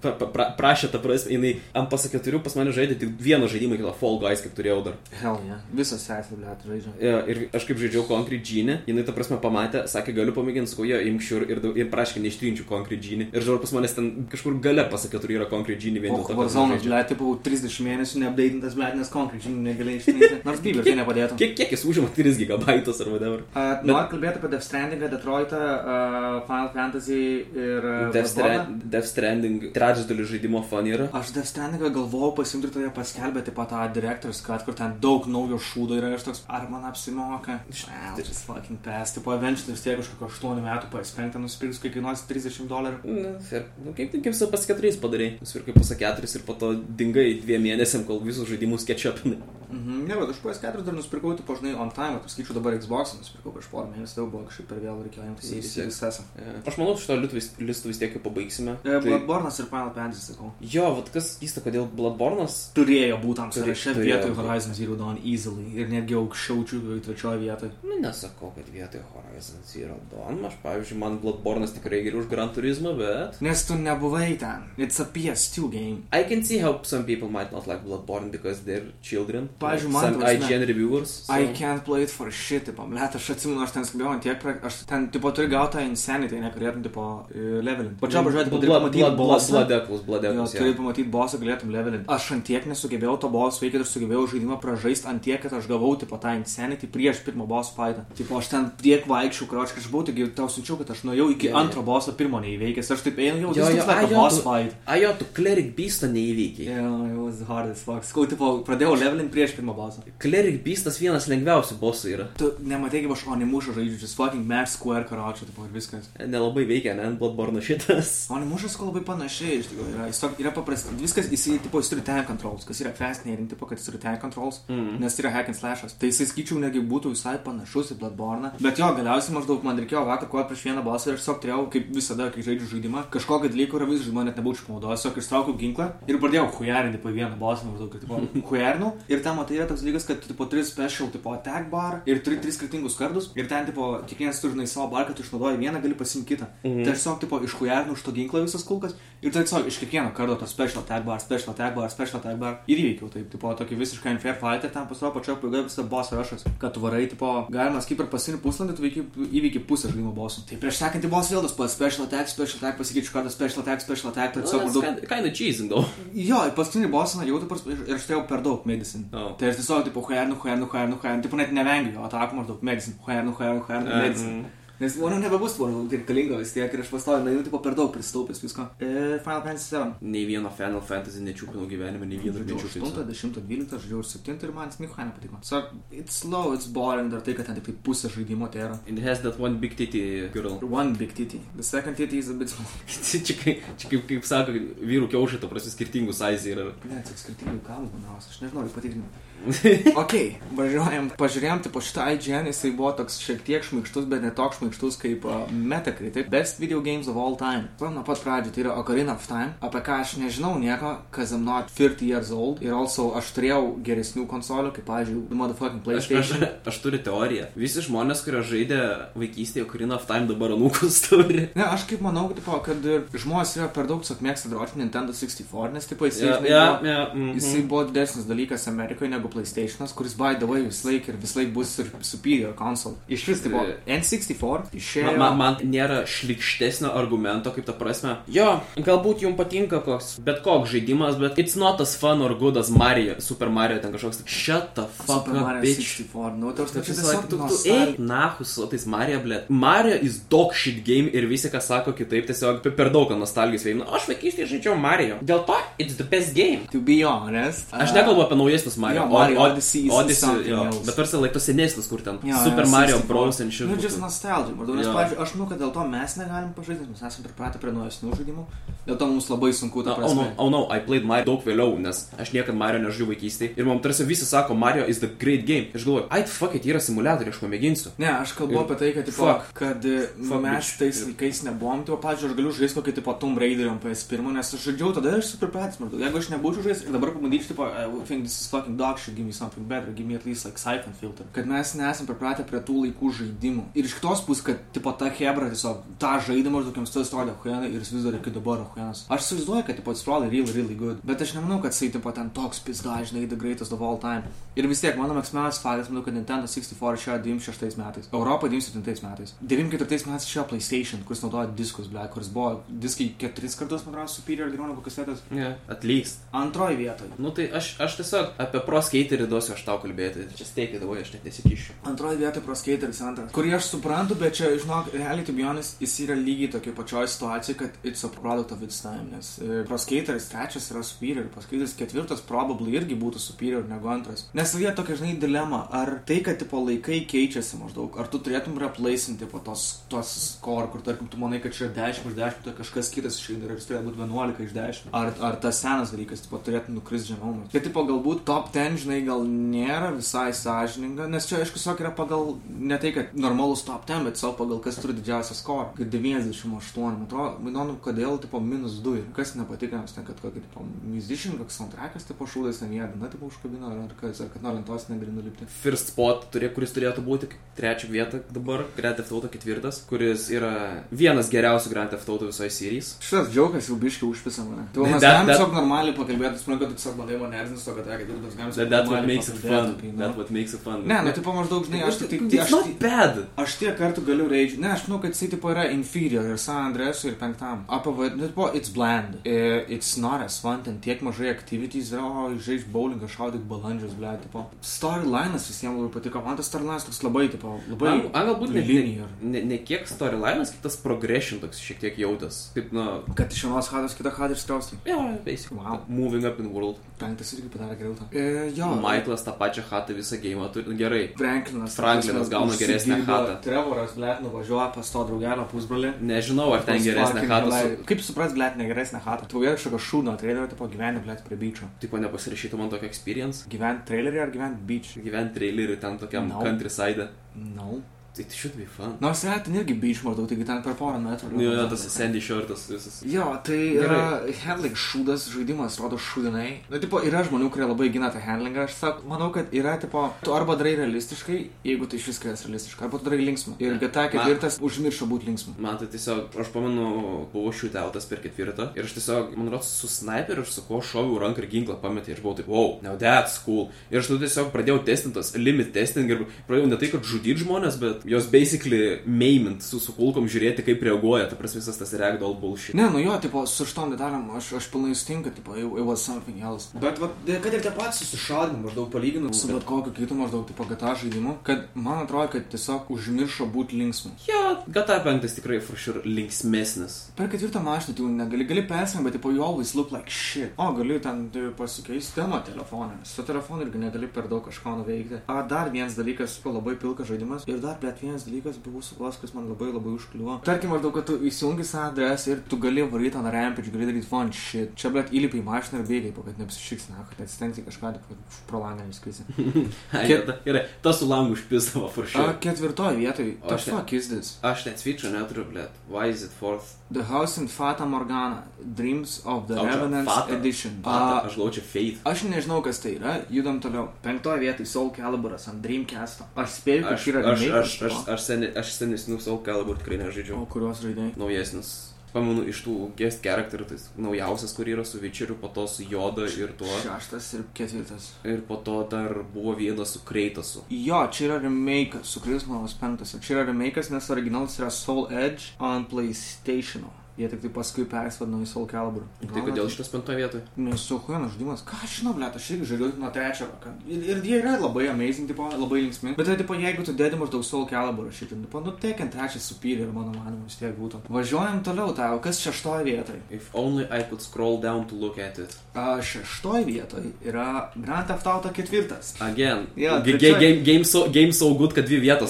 pra, pra, pra, prašė tą prasme, jinai ant pasakėturių pas mane žaidė tik vieną žaidimą, kitą Fall Guys, kaip turėjau dar. Hell yeah. Visas sesė, ble, žaidžia. Ja, ir aš kaip žaidžiau Concrete Genie, jinai tą prasme pamatė, sakė, galiu pamėginti, jo, imk šiur ir, ir prašė, kad neištrinčiau Concrete Genie. Ir žiūrėjau, pas manęs ten kažkur gale pasakė, turi yra Concrete Genie vien dėl to, kad Warzone, žaidžiu. ble, tipo 30 mėnesių neapdeitintas, ble, nes konkrečiai negalėjai ištrinti. Nors Bieber tai nepadėtų. Kiek, kiek jis užima 3 gigabaitus ar whatever? Uh, Noriu kalbėti apie Death Strandingą, Detroitą, uh, Final Fantasy ir... Uh, Death. Strand, Death Stranding trečdalis žaidimo fan yra. Aš Death Strandingą galvojau pasimti ir tada paskelbė taip pat tą direktorius, kad kur ten daug naujo šūdo yra ir aš toks, ar man apsimoka? Just fucking pass. Tipo, eventually vis tiek kažkokio 8 metų PS5 nusipirks, kai kainuos 30 dolerių. Na, ir, nu, kaip, kaip su pas keturiais padarai. Nusipirkai pas keturis ir po to dingai dviem mėnesiam, kol visus žaidimus ketčiapinai. Mhm, ne, bet aš PS4 dar nusipirkau, tipo, žinai, on time, tu skaičiu dabar Xbox, nusipirkau prieš porą mėnesių, jau buvo kažkaip per vėl reikėjo imtis į Vis tiek. visą. Aš manau, vis, listų vis tiek jau pabaigsime. Tai... Bloodborne'as ir Final Fantasy, sakau. Jo, vat kas keista, kodėl Bloodborne'as Turėjo būti tam sąraše vietoj. Horizon Zero Dawn easily ir netgi aukščiau čiūkai trečioje vietoje. Nu, nesakau, kad vietoj Horizon Zero Dawn. Aš, pavyzdžiui, man Bloodborne'as tikrai geriau už Gran Turismo, bet... Nes tu nebuvai ten. It's a PS2 game. I can see how some people might not like Bloodborne because they're children. Pavyzdžiui, man some prasme- IGN reviewers. So... I can't play it for shit, tipo, blėt, aš atsimenu, aš ten skubėjau ant tiek, pra... aš ten, tipo, turiu gauti tą insanity, negalėtum, tipo, levelinti. Pačia važiuoti, tipo, turi Blood- pamatyti bosą. Bloodecklus, Jo, Bloodeclus, turi jo. pamatyti bosą, galėtum levelinti. Aš ant tiek nesugebėjau to boso veikti ir sugebėjau žaidimą pražaisti ant tiek, kad aš gavau, tipo, tą insanity prieš pirmą boss fightą. Tipo, aš ten tiek vaikščiau, kroč, aš buvau, taigi tau siunčiau, kad aš nuėjau iki jo. antro boso pirmo neįveikęs. Aš taip ėjau, jau, a jo, boss fight. A jo, tu Cleric Beastą neįveikiai. Yeah, it was hard as fuck. Skau, tipo, pradėjau levelinti prieš pirmą bosą. Cleric Beastas vienas lengviausių bosų yra. Tu nematai, kaip aš Onimušą žaidžiu, just fucking Max Square karočią, tipo, ir viskas. Nelabai veikia, ne, Bloodborne šitas. Onimušas ko labai panašiai, iš tikrųjų, yra, jis tok- yra paprastas. Viskas, jis, tipo, jis turi tank controls, kas yra fascinating, tipo, kad jis turi tank controls, Mm. nes tai yra hack and slashas. Tai jisai skaičiau, negi būtų visai panašus į Bloodborne. Bet jo, galiausiai maždaug man reikėjo vakar kuo prieš vieną bosą ir aš tiesiog turėjau, kaip visada, kai žaidžiu žaidimą, kažkokį dalyką, kurio vis žaidimą net nebūčiau panaudojęs, tiesiog ištraukiau ginklą ir pradėjau hujarinti po vieną bosą, maždaug, kad, tipo, hujarinau. Ir ten, matai, yra toks dalykas, kad tu, tipo, turi special, tipo, attack bar ir turi tris skirtingus kardus. Ir ten, tipo, kiekvienas turi, žinai, savo barką, tu išnaudoji vieną, gali pasimti kitą. Mhm. Tai aš tiesiog, tipo, išhujarinau iš to ginklo visas kulkas ir tai tiesiog iš kiekvieno karto to special attack bar, special attack bar, special attack bar ir įveikiau. Taip, tipo, tokį visiškai unfair fight ten pasirodo pačioje pabaigoje visą boss rushas, kad tu varai, tipo, galima kaip ir pasinį pusvalandį, tu veiki, įveiki pusę žaidimo bossų. Tai prieš sekantį boss vėl tas pats special attack, special attack, pasikeičiu kartą special attack, special attack, tai tiesiog maždaug Kind, of cheesing, though. Jo, paskutinį bosą jau taip ir aš turėjau per daug medicin. Oh. Tai aš tiesiog, tipo, huernu, huernu, huernu, huernu, tipo, net nevengiu jo atakų maždaug medicin, huernu, huernu, huernu, Mm. medicin. Nes mano nebebus mano reikalinga vis tiek ir aš pastoju, na jau tipo per daug pristaupęs visko. E, Final Fantasy 7. Nei vieno Final Fantasy nečiūpinau gyvenime, nei vieno nečiūpinau. 8, 10, 12, žaidžiau ir 7 ir man nieko nepatiko. So, it's slow, it's boring, dar tai, kad ten tik tai pusė žaidimo tai yra. It has that one big titty girl. One big titty. The second titty is a bit small. čia kaip, čia kaip, kaip sako, vyrų kiaušai, to prasme, skirtingų size yra. Ne, tik skirtingų kalbų, manau, aš nežinau, patikrinti. ok, važiuojam, pažiūrėjom, tipo šitą IGN, jisai buvo toks šiek tiek šmaikštus, bet ne toks šmaikštus kaip uh, Metacritic. Best video games of all time. Tai nuo pat pradžių, tai yra Ocarina of Time, apie ką aš nežinau nieko, cause I'm not 30 years old. Ir also aš turėjau geresnių konsolių, kaip, pavyzdžiui, the motherfucking Aš, aš, PlayStation. aš turiu teoriją. Visi žmonės, kurie žaidė vaikystėje Ocarina of Time, dabar anūkus turi. Ne, aš kaip manau, tipo, kad ir žmonės yra per daug tiesiog mėgsta droti Nintendo 64, nes tipo jisai, Ja, žinai, ja, buvo- ja, mhm. Jisai buvo didesnis dalykas Amerikoje negu PlayStation'as, kuris by the way vis laik ir vis laik bus ir superior console. Iš vis tai buvo E. N64, išėjo. Man, man, man nėra šlikštesnio argumento, kaip ta prasme. Jo, galbūt jums patinka koks, bet koks žaidimas, bet it's not as fun or good as Mario, Super Mario ten kažkoks. Shut the fuck Super up, Mario bitch. 64, nu, tai Tu, aš tu, tiesiog tu, tu eik nahu su tais Mario, blėt. Mario is dog shit game ir visi, kas sako kitaip, tiesiog pe- per daug nostalgijos veina. Aš vaikystėje žaidžiau Mario. Dėl to it's the best game. To be honest. Aš uh, nekalbu apie naujesnius Mario. jo, Mario Odyssey Odyssey jo, else. bet tarsi laik tos senesnis, kur ten Jo, Super jo, Mario 64. Bros. and shit. Nu, būtų. just nostalgia, maždaug, nes, pavyzdžiui, aš manau, kad dėl to mes negalim pažaisti, mes esame pripratę prie naujesnių žaidimų, dėl to mums labai sunku tą Na, oh no, oh no, I played Mario daug vėliau, nes aš niekada Mario nežaidžiau vaikystėje. Ir man tarsi visi sako, Mario is the great game. Aš galvoju, ai, fuck it, yra simuliatoriai, aš pamėginsiu. Ne, aš kalbu Ir- apie tai, kad, tipo, Fuck. kad e, Fuck, mes tais Ir- laikais nebuvom, tipo, pavyzdžiui, aš galiu žaisti kokį tipo Tomb Raider ant PS1, nes aš žaidžiau tada ir super prats, maždaug. Jeigu aš nebūčiau žaisti ir dabar pabandyčiau, tipo, I think this is fucking dog shit, give me something better, give me at least like siphon filter. Kad mes nesam pripratę prie tų laikų žaidimų. Ir iš kitos pusės, kad, tipo, ta hebra tiesiog tą žaidimą maždaug jiems tas atrodė huijanai ir jis vis dar iki dabar huijanas. Aš įsivaizduoju, kad, tipo, it's probably really, really good. Bet aš nemanau, kad jisai, tipo, ten toks pizda, žinai, the greatest of all time. Ir vis tiek, mano mėgstamiausias faktas, manau, kad Nintendo 64 išėjo 96 metais, Europoje 97 metais. 94 metais išėjo PlayStation, kuris naudoja diskus, ble, kuris buvo diskai keturis kartus, man atrodo, superior geriau negu kasetės. Yeah. At least. Antroji vietoje. Nu tai aš, aš tiesiog apie pro skaterį duosiu aš tau kalbėti. Čia steikit, davai, aš net nesikišiu. Antroji vietoje Pro Skateris antras. Kurį aš suprantu, bet čia, žinok, realiai, honest, jis yra lygiai tokia pačioje situacijoje, kad it's a product of its time. Nes e, Pro Skateris trečias yra superior, Pro Skateris ketvirtas probably irgi būtų superior negu antras. Nes jie tokia, žinai, dilema, ar tai, kad tipo laikai keičiasi maždaug, ar tu turėtum replacinti po tos, tos score, kur tarkim tu manai, kad čia 10 iš 10, tai kažkas kitas išeina ir jis turėtų būti 11 iš 10. Ar, ar tas senas dalykas, tipo, turėtų nukris žemiau. Tai tipo, galbūt top 10, žinai, gal nėra visai sąžininga, nes čia, aišku, tiesiog yra pagal, ne tai, kad normalus top 10, bet savo pagal kas turi didžiausią score. Kad 98, man atrodo, man įdomu, kodėl, tipo, minus 2 ir kas nepatiko, nes ten, kad kokį, tipo, musician, koks soundtrackas, tipo, šūdas ten jie, na, tipo, užkabino, ar, kas, ar kad nuo lentos negali nulipti. First spot, turė, kuris turėtų būti trečią vietą dabar, Grand Theft Auto ketvirtas, kuris yra vienas geriausių Grand Theft Auto visoje serijos. Šitas džiaugas jau biškai užpisa mane. Tai mes galim tiesiog normaliai pakalbėti, manau, kad tiesiog bandai mane erzinti, to, kad, kad mes galim That, that's what makes it fun. jį, nu. That's what makes it fun. Ne, nu, tipo, maždaug, žinai, aš tik, It's not bad. aš tiek kartų galiu reidžiu. Ne, aš manau, kad jisai, tipo, yra inferior ir San Andresui ir penktam. APV, nu, tipo, it's bland. Eh, It's not as fun, ten tiek mažai activities yra, o žaisti bowlingą, šaudyk balandžius, ble, tipo. Storylinas visiems labai patiko, man tas storylinas toks labai, tipo, labai... Man, man galbūt ne, linear. ne, ne, kiek storylinas, kiek tas progression toks šiek tiek jautas. Kaip, na, Kad iš vienos hados kitą hadą išskriausti. jo, yeah, basically. Wow. Moving up in world. Penktas irgi padarė geriau tą. E, jo. No. Michaelas tą pačią chatą visą game turi. nu, Gerai. Franklinas. Franklinas gauna geresnę chatą. Trevoras, ble, nuvažiuoja pas to draugelio pusbrolį. Nežinau, ar ten geresnė chata su... Kaip supras, ble, negeresnė chata? Tu vėl kažkokio šūno trailerio, tipo gyveni, ble, prie byčio. Tipo, nepasirašytų man tokio experience. Gyventi trailerį ar gyventi byčį? Gyventi trailerį ten tokiam No. countryside. No. Tai tai should be fun. Nors yra ten irgi byč maždaug, taigi ten per porą metrų. Nu, jo, tas Sandy Shortas visas. Jo, tai yra handling šūdas, žaidimas atrodo šūdinai. Na, tipo, yra žmonių, kurie labai gina tą handlingą. Aš sak, manau, kad yra, tipo, tu arba darai realistiškai, jeigu tai iš viskas yra realistiška, arba tu darai linksmą. Ir GTA ketvirtas užmiršo būti linksmą. Man tai tiesiog, aš pamenu, buvau šiutautas per ketvirtą ir aš tiesiog, man rodos, su sniperiu aš su kuo šoviau ranką ir ginklą pametė ir buvau taip, wow, now that's cool. Ir aš tada tiesiog pradėjau testintas, limit testing ir pradėjau ne tai, kad žudyti žmonės, bet jos basically maimint su, su kulkom žiūrėti, kaip reaguoja, ta prasme visas tas ragdoll bullshit. Ne, nu jo, tipo, su šitom detalėm aš, aš pilnai sutinku, tipo, it, it was something else. Bet, va, kad ir tie patys susišaudimai, maždaug palyginus su bet kokiu kitu maždaug, tipo, GTA žaidimu, kad man atrodo, kad tiesiog užmiršo būti linksmu. Jo, GTA 5 tikrai for sure linksmesnis. Per ketvirtą mašiną tu negali, gali persijęs, bet, tipo, you always look like shit. O, gali ten tai, pasikeisti temą telefoną. Su telefonu irgi negali per daug kažko nuveikti. A, dar vienas dalykas, ko labai pilkas žaidimas. Ir dar, bet vienas dalykas buvo suvos, kas man labai labai užkliuvo. Tarkim, maždaug, kad tu įsijungi adres ir tu gali varyti ant rampage, gali daryti fun shit. Čia, bet įlipai į mašiną ir bėgiai, kad neapsišiks, na, kad atsitengsi kažką, tai kad pro langą neskrisi. Kiek... Gerai, tas su langu užpisavo A, sure. ketvirtoje vietoje. Aš ne- fuck is this? Aš net switcho neturiu, blėt. Why is it fourth? The House in Fata Morgana. Dreams of the Fata. Edition. Pata, A, aš galvoju, čia Faith. Aš nežinau, kas tai yra, judam toliau. Penktoje vietoje Soul Caliburas ant Dreamcast. Aš spėju, kad Aš, čia yra aš, aš, remake'as aš, aš, seni, aš senesnių Soul Calibur tikrai O nežaidžiau. kuriuos žaidėjai? Naujesnis. Pamenu, iš tų guest character, tai naujausias, kur yra su Witcheriu, po to su Joda ir tuo. Šeštas ir ketvirtas. Ir po to dar buvo vienas su Kreitasu. Jo, čia yra remake'as, su kuriais manas penktas. Čia yra remake'as, nes originalas yra Soul Edge ant PlayStation. Jie tik tai paskui persvadino į Soul Calibur. Tai kodėl šitas penktoje vietoje? Nesu huinas žaidimas. Ką aš žinau, ble, aš irgi žaidžiu nuo trečio. kad- Ir, ir jie yra labai amazing, tipo, labai linksmi. Bet tai, tipo, jeigu tu dedi maždaug Soul Calibur, šitą, tipo, nu, teikiant trečią superior, mano manimu, vis tiek būtų. Važiuojam toliau, tau, kas šeštoje vietoje? If only I could scroll down to look at it. A, šeštoje vietoje yra Grand Theft Auto ketvirtas. Again. Jo, G- trečioj- game, game, so, game so good, kad dvi vietos.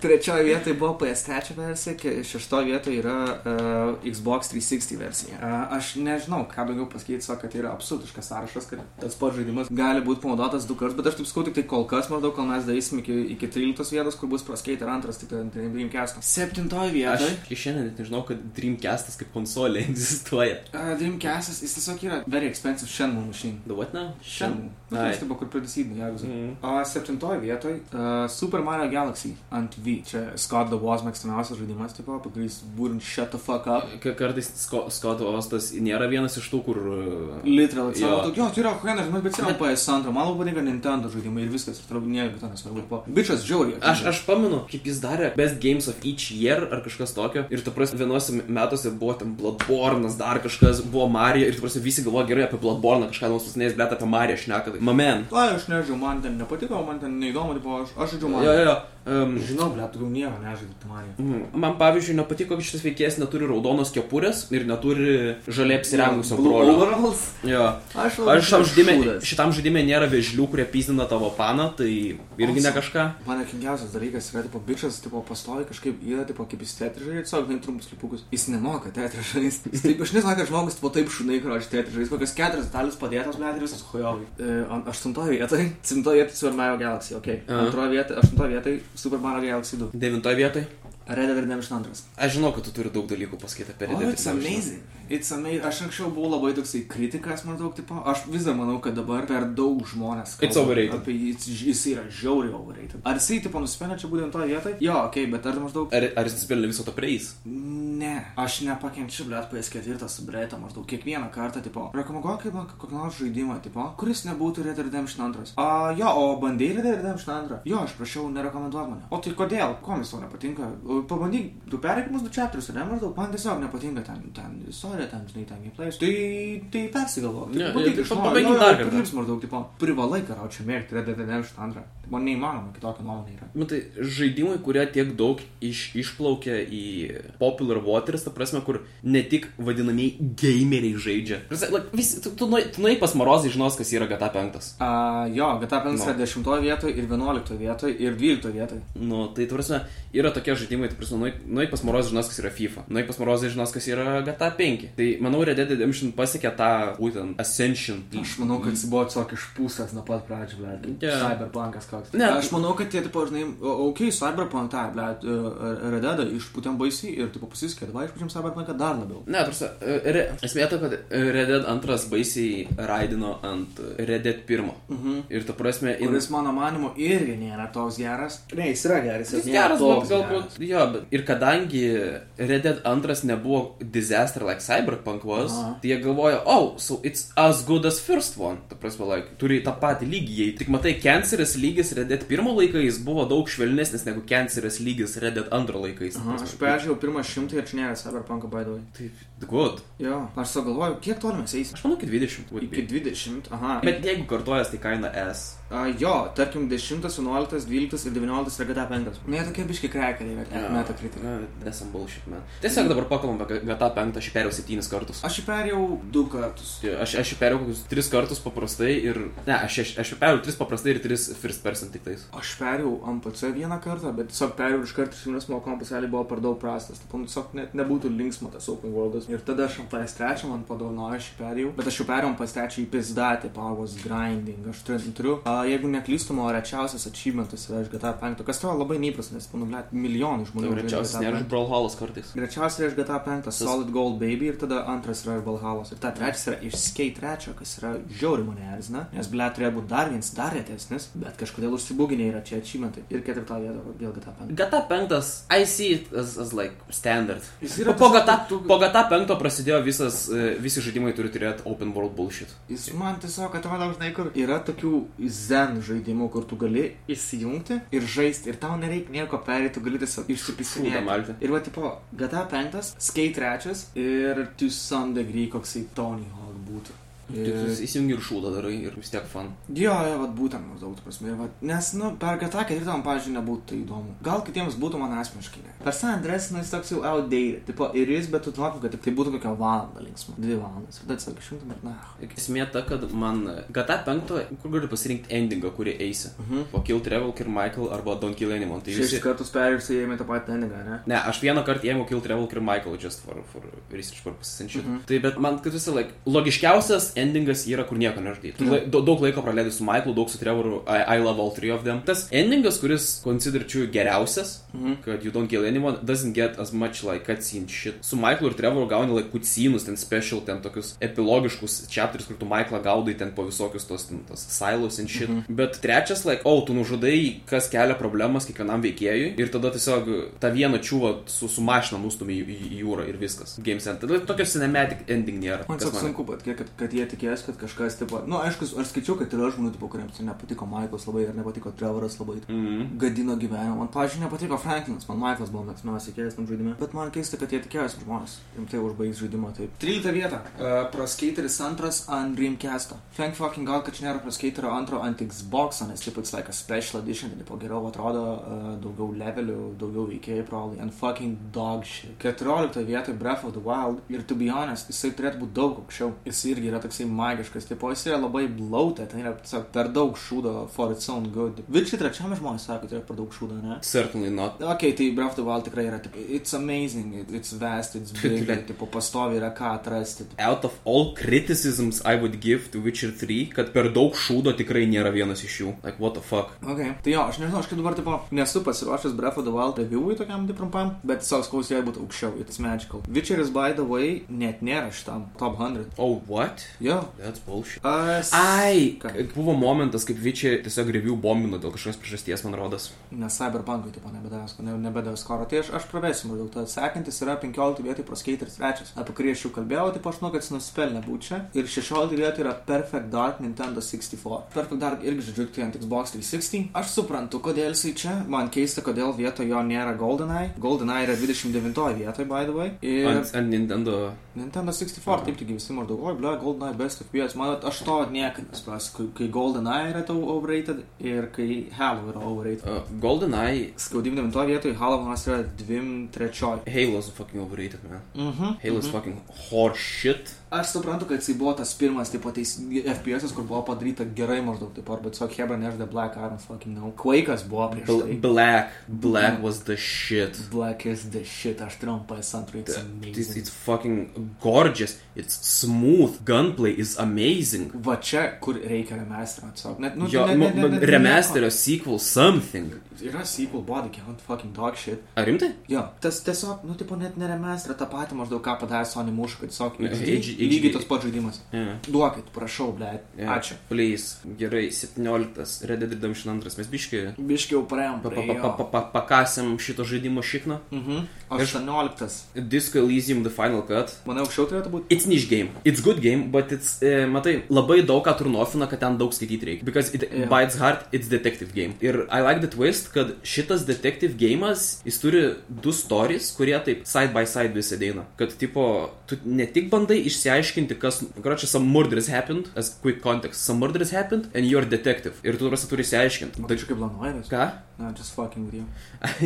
Trečioje vietoje buvo PS3 versija, šeštoje vietoje yra uh, Xbox 360 versija. Uh, aš nežinau, ką daugiau pasakyti, sako, kad tai yra absurdiškas sąrašas, kad tas pats žaidimas gali būti panaudotas du kartus, bet aš taip sakau, tik tai kol kas maždaug, kol mes darysim iki, iki 13 vietos, kur bus praskate ir antras, tik tai Dreamcast. Septintoje Aš vietoje. iki šiandien net nežinau, kad Dreamcastas kaip konsolė egzistuoja. Uh, Dreamcast, jis tiesiog yra very expensive Shenmue machine. The what now? Shenmue. Nu, Ai. tai tipo, kur pridėsydami, jeigu. Mm. A, septintoje vietoje uh, Super Mario Galaxy ant V. Čia Scott the Waz mėgstamiausias žaidimas, tipo, jis būrint shut the fuck up. Ka- Kartais Sko- Scott Ostas nėra vienas iš tų, kur... uh, Literal, Jo. jo, tai yra huenas, žinai, bet seniau PS2, man labai patinka Nintendo žaidimai ir viskas, ir turbūt nieko to nesvarbu. Po. Bičias žiauriai. Aš, aš pamenu, kaip jis darė Best Games of Each Year ar kažkas tokio. Ir tu prasme, vienuose metuose buvo ten Bloodborne'as, dar kažkas buvo Mario. Ir tu prasme, visi galvoja gerai apie Bloodborne'ą, kažką nors pasinės, bet apie Mario šneka. Tai, Mamen. Na, aš nežinau, man ten nepatiko, man ten neįdomu, tipo, aš, aš žaidžiu man. Jo, jo, jo. Um, Žinau, ble, tu jau nieko nežaidži, tu man. mhm. man pavyzdžiui nepatiko, kad šitas veikėjas neturi raudonos kepurės ir neturi žaliai apsirengusio brolio. Jo. Aš Aš šitam žaidime, šitam žaidime nėra vežlių, kurie pyzdina tavo paną, tai irgi ne kažką. Man kingiausias dalykas yra, tipo, bičias, tipo, pastovi kažkaip, yra, tipo, kaip jis teatrį žaidžia, tiesiog, žinai, trumpus klipukus. Jis nemoka. Jis taip, aš nežinau, kad žmogus, tipo, taip šunai, kur aš teatrį žaidžiu, kokias keturias detalės padėtos, ble, ir visas hujovai. E, aštuntoje vietoje, septintoje vietoje Super Mario Galaxy, ok. Aha. Antroje vietoje, aštuntoje vietoje Super Mario Galaxy 2. Devintoje vietoje. Red Dead Redemption 2. Aš žinau, kad tu turi daug dalykų pasakyti apie Oh, Reddit. it's amazing. It's amazing. Aš anksčiau buvau labai toksai kritikas, maždaug, tipo, aš vis dar manau, kad dabar per daug žmonės overrated. Apie jį, jis, jis yra žiauriai overrated. Ar jisai, tipo, nusipelnė čia būtent toje vietoje? Jo, ok, bet ar maždaug... Ar, ar jis nusipelnė viso to preis? Ne, aš nepakenčiu, blėt, PS4 su Breta maždaug kiekvieną kartą, tipo, rekomenduokit man kokį nors žaidimą, tipo, kuris nebūtų Red Dead Redemption 2. A, jo, o bandėjai Red Dead Redemption 2? Jo, aš prašiau, nerekomenduok mane. O tai kodėl? Ko jums to nepatinka? Pabandyk, tu perėkimus du chapters, ne maždaug, man tiesiog nepatinka ten, ten istorija, ten, žinai, ten gameplays. Tai, tai persigalvok. Ne, Tai pabandyk iš pa- naujo. pabandyk Jo, jo, dar kartą. prilips maždaug, tipo, privalai karaučią mėgti Red Dead Redemption 2. Man neįmanoma kitokia nuomonė yra. Nu tai žaidimai, kurie tiek daug iš, išplaukia į Popular Waters, ta prasme, kur ne tik vadinamieji gameriai žaidžia. Prasme, like, vis, tu, tu, tu nuei pas Marozai žinos, kas yra GTA 5. Uh, jo, GTA 5 No. yra 10 vietoje ir 11 vietoje ir 12 vietoje. Nu, tai tu prasme, yra tokie žaidimai, tai prasme, nuei- nuei pas Marozai žinos, kas yra FIFA. Nuei pas Marozai žinos, kas yra GTA 5. Tai manau, Red Dead Redemption pasiekė tą būtent Ascension. Aš manau, kad jis buvo tiesiog išpūsęs nuo pat pradžių, ble. Jo. Cyberpunkas koks. Ne. Aš manau, kad tie, tipo, žinai, ok, Cyberpunk, tai, ble, Rededą išpūtėm baisiai ir, tipo, pasiskė, dabar išpūtėm Cyberpunką dar labiau. Ne, tarsi, re, esmė ta, kad Red Dead 2 baisiai raidino ant Red Dead 1. Mhm. Ir ta prasme, in- Kuris, mano manimu, irgi nėra toks geras. Ne, jis yra geras, Jis geras, bet galbūt. Jo, bet ir kadangi Red Dead 2 nebuvo disaster like Cyberpunk was, Aha. tai jie galvoja, oh, so it's as good as first one. Ta prasme, like, turi tą patį lygį. Jei Tik matai, Cancerous lygis Red Dead pirmo laikais buvo daug švelnesnis negu Cancerous lygis Red Dead antro laikais. Aha, aš peržiūrėjau pirmą šimtą ir čia nėra Cyberpunk by the way. Taip, good. Jo, aš savo galvoju, kiek toli mes eisim? Aš manau, iki 20. would Iki be. 20, aha. Bet jeigu kartojas, tai kaina S. A, jo, tarkim 10, 11, 12 ir 19 yra GTA 5. Nu, jie tokie biški krekeriai, bet yeah. meta kritika. That's some bullshit, man. Tiesiog dabar pakalbam apie GTA 5, aš jį perėjau 7 kartus. Aš jį perėjau du kartus. Jo, Aš, aš jį perėjau kokius 3 kartus paprastai ir... Ne, aš, aš, aš jį perėjau 3 paprastai ir 3 first person tik tais. Aš perėjau MPC vieną kartą, bet tiesiog perėjau iš karto vienos mano kompasėlį buvo per daug prastas. Taip, nu, tiesiog net nebūtų linksma tas Open Worldas. Ir tada aš ant PS3 man padovanojo, aš jį perėjau. Bet aš jau perėjau ant PS3 į pizdatę, pavos grinding. Aš turiu, a, jeigu neklystu, mano rečiausias achievementas yra iš GTA 5, kas tavo labai neįprasta, nes, nu, blėt, milijonai žmonių. žaidžia Greičiausiai GTA nėra 5. iš Brawlhalas kartais. Greičiausiai yra iš GTA 5 Solid Gold Baby ir tada antras yra iš Valhalos. Ir ta trečias yra iš Skate 3, kas yra žiauri mane erzina, nes ble turėjo būti dar vienas, dar retesnis, bet kažkodėl užsibūginiai yra čia achievementai. Ir ketvirta vieta vėl GTA 5. GTA 5, I see it as, as like standard. Jis yra Po, po, tiesiog GTA, tu- po GTA 5 prasidėjo visas, e, visi žaidimai turi turėti open world bullshit. Jis man tiesiog atrodo, žinai, kur yra tokių zen žaidimų, kur tu gali įsijungti ir žaisti, ir tau nereikia nieko perėti, tu gali tiesiog išsipisinėti. Ir va, tipo, GTA 5, Skate 3 ir to some degree koksai Tony Hawk būtų. Tu įsijungi ir šūdą darai ir vis tiek fan. Jo, jo, vat būtent maždaug, ta prasme, vat, nes, nu, per GTA ketvirtą man, pavyzdžiui, nebūtų tai įdomu. Gal kitiems būtų man asmeniškai ne. Per San Andres, nu, jis toks jau outdated, tipo, ir jis, bet tu nori, kad tik tai būtų kokią valandą linksmą, dvi valandas. Tada tiesiog išjungtum ir, na. Esmė ta, kad man GTA 5, kur gali pasirinkti endingą, kurį eisi. Mhm. Po Kill Travel, Kill Michael arba Don't Kill Anyone. Tai visi... kartus perėjusi įėmė tą patį endingą, ne? Ne, aš vieną kartą ėmiau Kill Travel, Kill Michael just for, for research purposes and shit. Mhm. Tai bet man, kad visą laiką, logiškiausias endingas yra, kur nieko nežudai. Tu lai- daug, laiko praleidai su Michaelu, daug su Trevoru, I, I love all three of them. Tas endingas, kuris considerčiau geriausias, Mhm. kad you don't kill anyone, doesn't get as much like cutscene shit. Su Michaelu ir Trevoru gauni like cutscenus, ten special, ten tokius epilogiškus chapters, kur tu Michaelą gaudai ten po visokius tos, ten, tos silos and shit. Mhm. Bet trečias, like, oh, tu nužudai, kas kelia problemas kiekvienam veikėjui ir tada tiesiog tą vieną čiūvą su, su mašina nustumi į, į, jūrą ir viskas. Games end. Tada tokio cinematic ending nėra. Man tiesiog sunku patikėti, kad, kad jie tikės, kad kažkas, tipo, na, nu, aišku, aš skaičiau, kad yra žmonių, tipo, kuriems nepatiko Michaelas labai ir nepatiko Trevoras labai. Mhm. Gadino gyvenimą. Man, pažiūrėjau, nepatiko Franklinas, man Michaelas buvo mėgstamiausias veikėjas tam žaidime. Bet man keista, kad jie tikėjosi žmonės. Rimtai užbaigs žaidimą taip. 13 vieta. Uh, Praskateris antras ant Dreamcast'o. Thank fucking god, kad čia nėra Praskaterio antro ant Xbox'o, nes tipo, it's like a special edition, tai tipo, geriau atrodo, uh, daugiau levelių, daugiau veikėjų, probably, and fucking dog shit. 14 vietoj Breath of the Wild. Ir to be honest, jisai turėtų būti daug aukščiau. Jis irgi yra toksai magiškas, tipo, jis yra labai bloated, tai yra tiesiog per daug šūdo for its own good. Virčiai trečiame žmonės sako, kad yra per daug šūdo, ne? Certainly not. Ok, tai Breath of the Wild tikrai yra, tipo, it's amazing, it- it's vast, it's big, Tikrai. tipo, pastovi yra ką atrasti. tipo. Out of all criticisms I would give to Witcher 3, kad per daug šūdo tikrai nėra vienas iš jų. Like, what the fuck. Ok, tai jo, aš nežinau, aš kaip dabar, tipo, nesu pasiruošęs Breath of the Wild review'ui tokiam tai trumpam, bet tiesiog skaus jai būtų aukščiau, it's magical. Witcheris, by the way, net nėra šitam top 100. Oh, what? Jo. That's bullshit. As... Ai, buvo momentas, kaip Vičiai tiesiog review bombino dėl kažkokios priežasties, man rodos. Nes Cyberpunk'ui tipo nebedavęs, ne, nebedavęs skoro. Tai aš, aš pravesiu maždaug. Tai sekantis yra 15 vietoj Proskateris trečias, apie kurį aš jau kalbėjau, tai aš žinau, kad jis nusipelnė būti čia. Ir 16 vietoj yra Perfect Dark Nintendo 64. Perfect Dark irgi žodžiu, tai ant Xbox 360. Aš suprantu, kodėl jisai čia. Man keista, kodėl vietoj jo nėra GoldenEye. GoldenEye yra 29 vietoj, by the way. Ir Ant, ant Nintendo. Nintendo 64, taip tik visi maždaug, oi, ble, GoldenEye best FPS. Man aš to niekada nesupras, kai, kai GoldenEye yra tau overrated ir kai Halo yra overrated. Uh, GoldenEye. Skaudim 9 vietoj, Halonas yra 2-3. Halo's fucking overrated, man. Mhm. Halo's fucking horse shit. Aš suprantu, kad jisai buvo tas pirmas, tipo, tais FPS, kur buvo padaryta gerai maždaug, taip, arba tiesiog Hebra nežda Black Iron fucking no. Quake'as buvo prieš Bl tai. Black. Black was the shit. Black is the shit, aš turėjau PS2, it's It's, amazing. it's fucking gorgeous. It's smooth. Gunplay is amazing. Va čia, kur reikia remastero, tiesiog. Net, nu, Jo, ne- ne- ne- ne- ne- remasterio sequel something. Yra sequel body count, fucking dog shit. Ar rimtai? Jo, tas tiesiog, nu, tipo, net neremestera tą patį maždaug ką padarė Sony Mush, kad tiesiog... Age, Lygiai tas pats žaidimas. Yeah. Duokit, prašau, ble. Yeah. Ačiū. Please. Gerai, 17. Red Dead Redemption 2. Mes biški Biškiau praėjom. pa, pa, prie pa, jo. pa, pa, pakasėm šito žaidimo šikną. Mhm. 18. Disco Elysium The Final Cut. Manau, aukščiau turėtų būti. It's niche game. It's good game, but it's, e, matai, labai daug ką turnofina, kad ten daug skaityti reikia. Because it, yeah. by its heart, it's detective game. Ir I like the twist, kad šitas detective game'as, jis turi du stories, kurie taip side by side visi eina. Kad, tipo, tu ne tik bandai išsiaiškinti, kas, karočią, some murders happened, as quick context, some murders happened, and you're detective. Ir tu, tarsi, turi išsiaiškinti. Tai čia kaip planuojamas? Ką? Na, just fucking with you.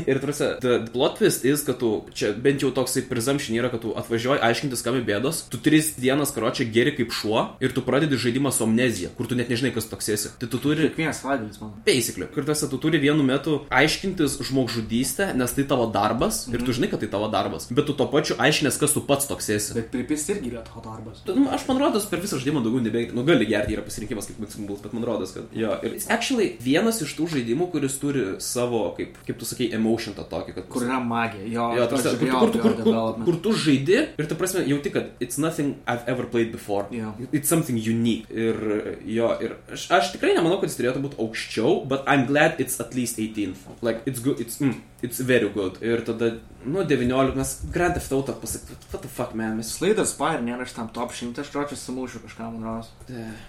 Ir tarsi, the, the plot twist is, kad tu, čia bent jau toksai presumption yra, kad tu atvažiuoji aiškintis, kam bėdos, tu tris dienas karočią geri kaip šuo ir tu pradedi žaidimą su amnezija, kur tu net nežinai, kas toks esi. Tai tu turi, Kiekvienas savaitgalis, man. basically, kur tarsi tu turi vienu metu aiškintis žmogžudystę, nes tai tavo darbas ir tu žinai, kad tai tavo darbas, bet tu to pačiu aiškinės, kas tu pats toks esi. Bet pripis irgi yra tavo darbas. Tu- Nu, aš man rodos per visą žaidimą daugiau nebeigia. Nu, gali gerti, yra pasirinkimas kaip Mixing bet man rodos, kad jo. Ir actually vienas iš tų žaidimų, kuris turi savo, kaip, kaip tu sakai, emotion tą tokį, kad... Kur yra magija. Jo, Jo, tas, kur, kur, kur, kur, kur, kur tu žaidi ir tu prasme jauti, kad it's nothing I've ever played before. Jo. It's something unique. Ir jo, ir aš, aš tikrai nemanau, kad jis turėtų būti aukščiau, but I'm glad it's at least 18th. Like, it's good, it's, mm, it's very good. Ir tada, nu, 19, mes Grand Theft Auto pasakyti, what the fuck, man, mes Slaidas Spire nėra šitam top 100, aš ročiu sumušiu kažką, man rodos.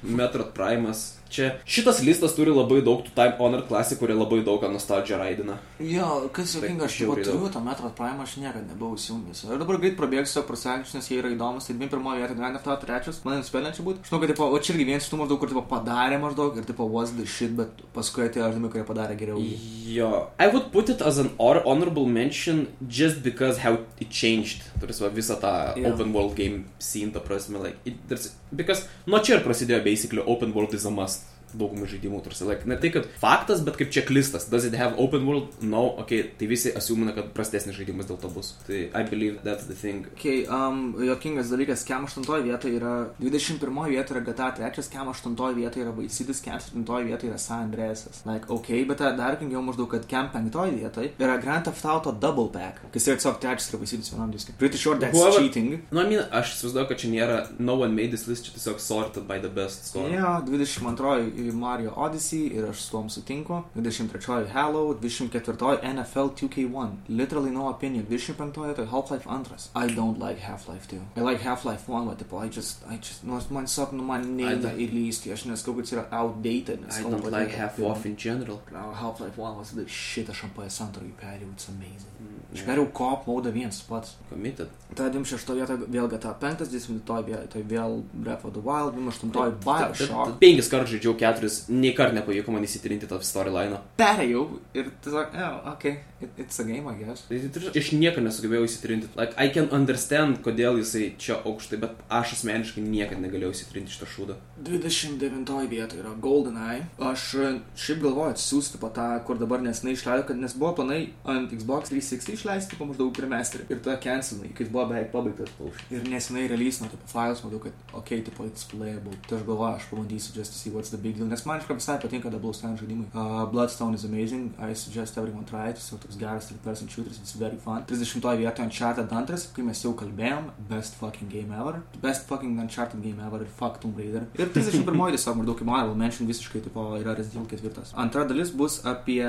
Metrot Primas. Čia šitas listas turi labai daug tų Time Honor klasik, kurie labai daug ką nostalgiją raidina. Jo, kas juokinga, aš jau turiu tą metrą praimą, aš niekada nebuvau įsijungęs. Ir dabar greit prabėgsiu prasenčius, nes jie yra įdomus. Tai dviem pirmoji vieta, Grand Theft Auto trečias, man nusipelnėčiau būti. Žinau, kad, tipo, o čia irgi vienas iš tų maždaug, kur, tipo, padarė maždaug ir, tipo, was the shit, bet paskui atėjo žinai, kurie padarė geriau. Jo. I would put it as an hor- honorable mention just because how it changed. Turis va visą tą yeah. open world game scene, ta prasme, like, it, there's, because nuo čia ir prasidėjo basically open world is a must. Daugumai žaidimų, tarsi, like, ne tai, kad faktas, bet kaip checklistas. Does it have open world? No, ok, tai visi asiumina, kad prastesnis žaidimas dėl to bus. Tai I believe that's the thing. Okay, um, jokingas dalykas, Kem 8 vietoje yra 21 vietoje yra GTA 3, Kem 8 vietoje yra Vaisidis, Kem 7 vietoje yra San Andreasas. Like, ok, bet dar kingiau maždaug, kad Kem 5 vietoje yra Grand Theft Auto Double Pack, kas yra tiesiog trečias yra Vaisidis vienam diskui. Pretty sure that's Whoever- cheating. Nu, I mean, aš įsivaizduoju, kad čia nėra no one made this list, čia tiesiog sorted by the best score. Jo, 22 Mario Odyssey ir aš su tom sutinku. 23 Halo, 24 NFL 2K1. Literally no opinion. 25 tai Half-Life 2. I don't like Half-Life 2. I like Half-Life 1, bet tipo, I just, I just, nu, man tiesiog, nu, man neina don't- įlysti. Aš neskau, kad jis yra outdated. I don't like tai, half kad- off in general. Half-Life 1 was the shit, aš ant PS2 jį perėjau, it's amazing. Aš Perėjau Cop mode viens pats. Committed. Tada 26 vietoje vėl GTA 5, 10 vietoje vėl Breath of the Wild, 28 Bioshock. Penkis kartus žaidžiau keturis, nei kart nepavyko man įsitrinti tą storyline. perėjau ir tiesiog, oh, ok, it, it's a game, I guess. Aš niekada nesugebėjau įsitrinti. Like, I can understand, kodėl jisai čia aukštai, bet aš asmeniškai niekada negalėjau įsitrinti šitą šūdą. 29 vietoje yra GoldenEye. Aš e, šiaip galvoju atsiųsti po tą, kur dabar nesnai išleido, kad nes buvo planai ant Xbox 360 išleisti po maždaug primesterį. Ir tada cancelai, kai jis buvo beveik pabaigtas. Ir nesnai releasino, tipo, files, matau, kad, ok, tipo, it's playable. Tai aš galvoju, aš pabandysiu just to see what's the big deal. Nes man iš karto visai patinka Double Stand žaidimai. Uh, Bloodstone is amazing. I suggest everyone try it. Jis jau toks geras third person shooters, it's very fun. 30 vietoje Uncharted 2, kai mes jau kalbėjom, best fucking game ever. Best fucking Uncharted game ever ir fuck Tomb Raider. Ir 31 tiesiog maždaug kaip Marvel mention visiškai tipo yra Resident Evil 4. Antra dalis bus apie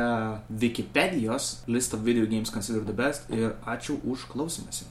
Wikipedijos list of video games considered the best ir ačiū už klausimąsi.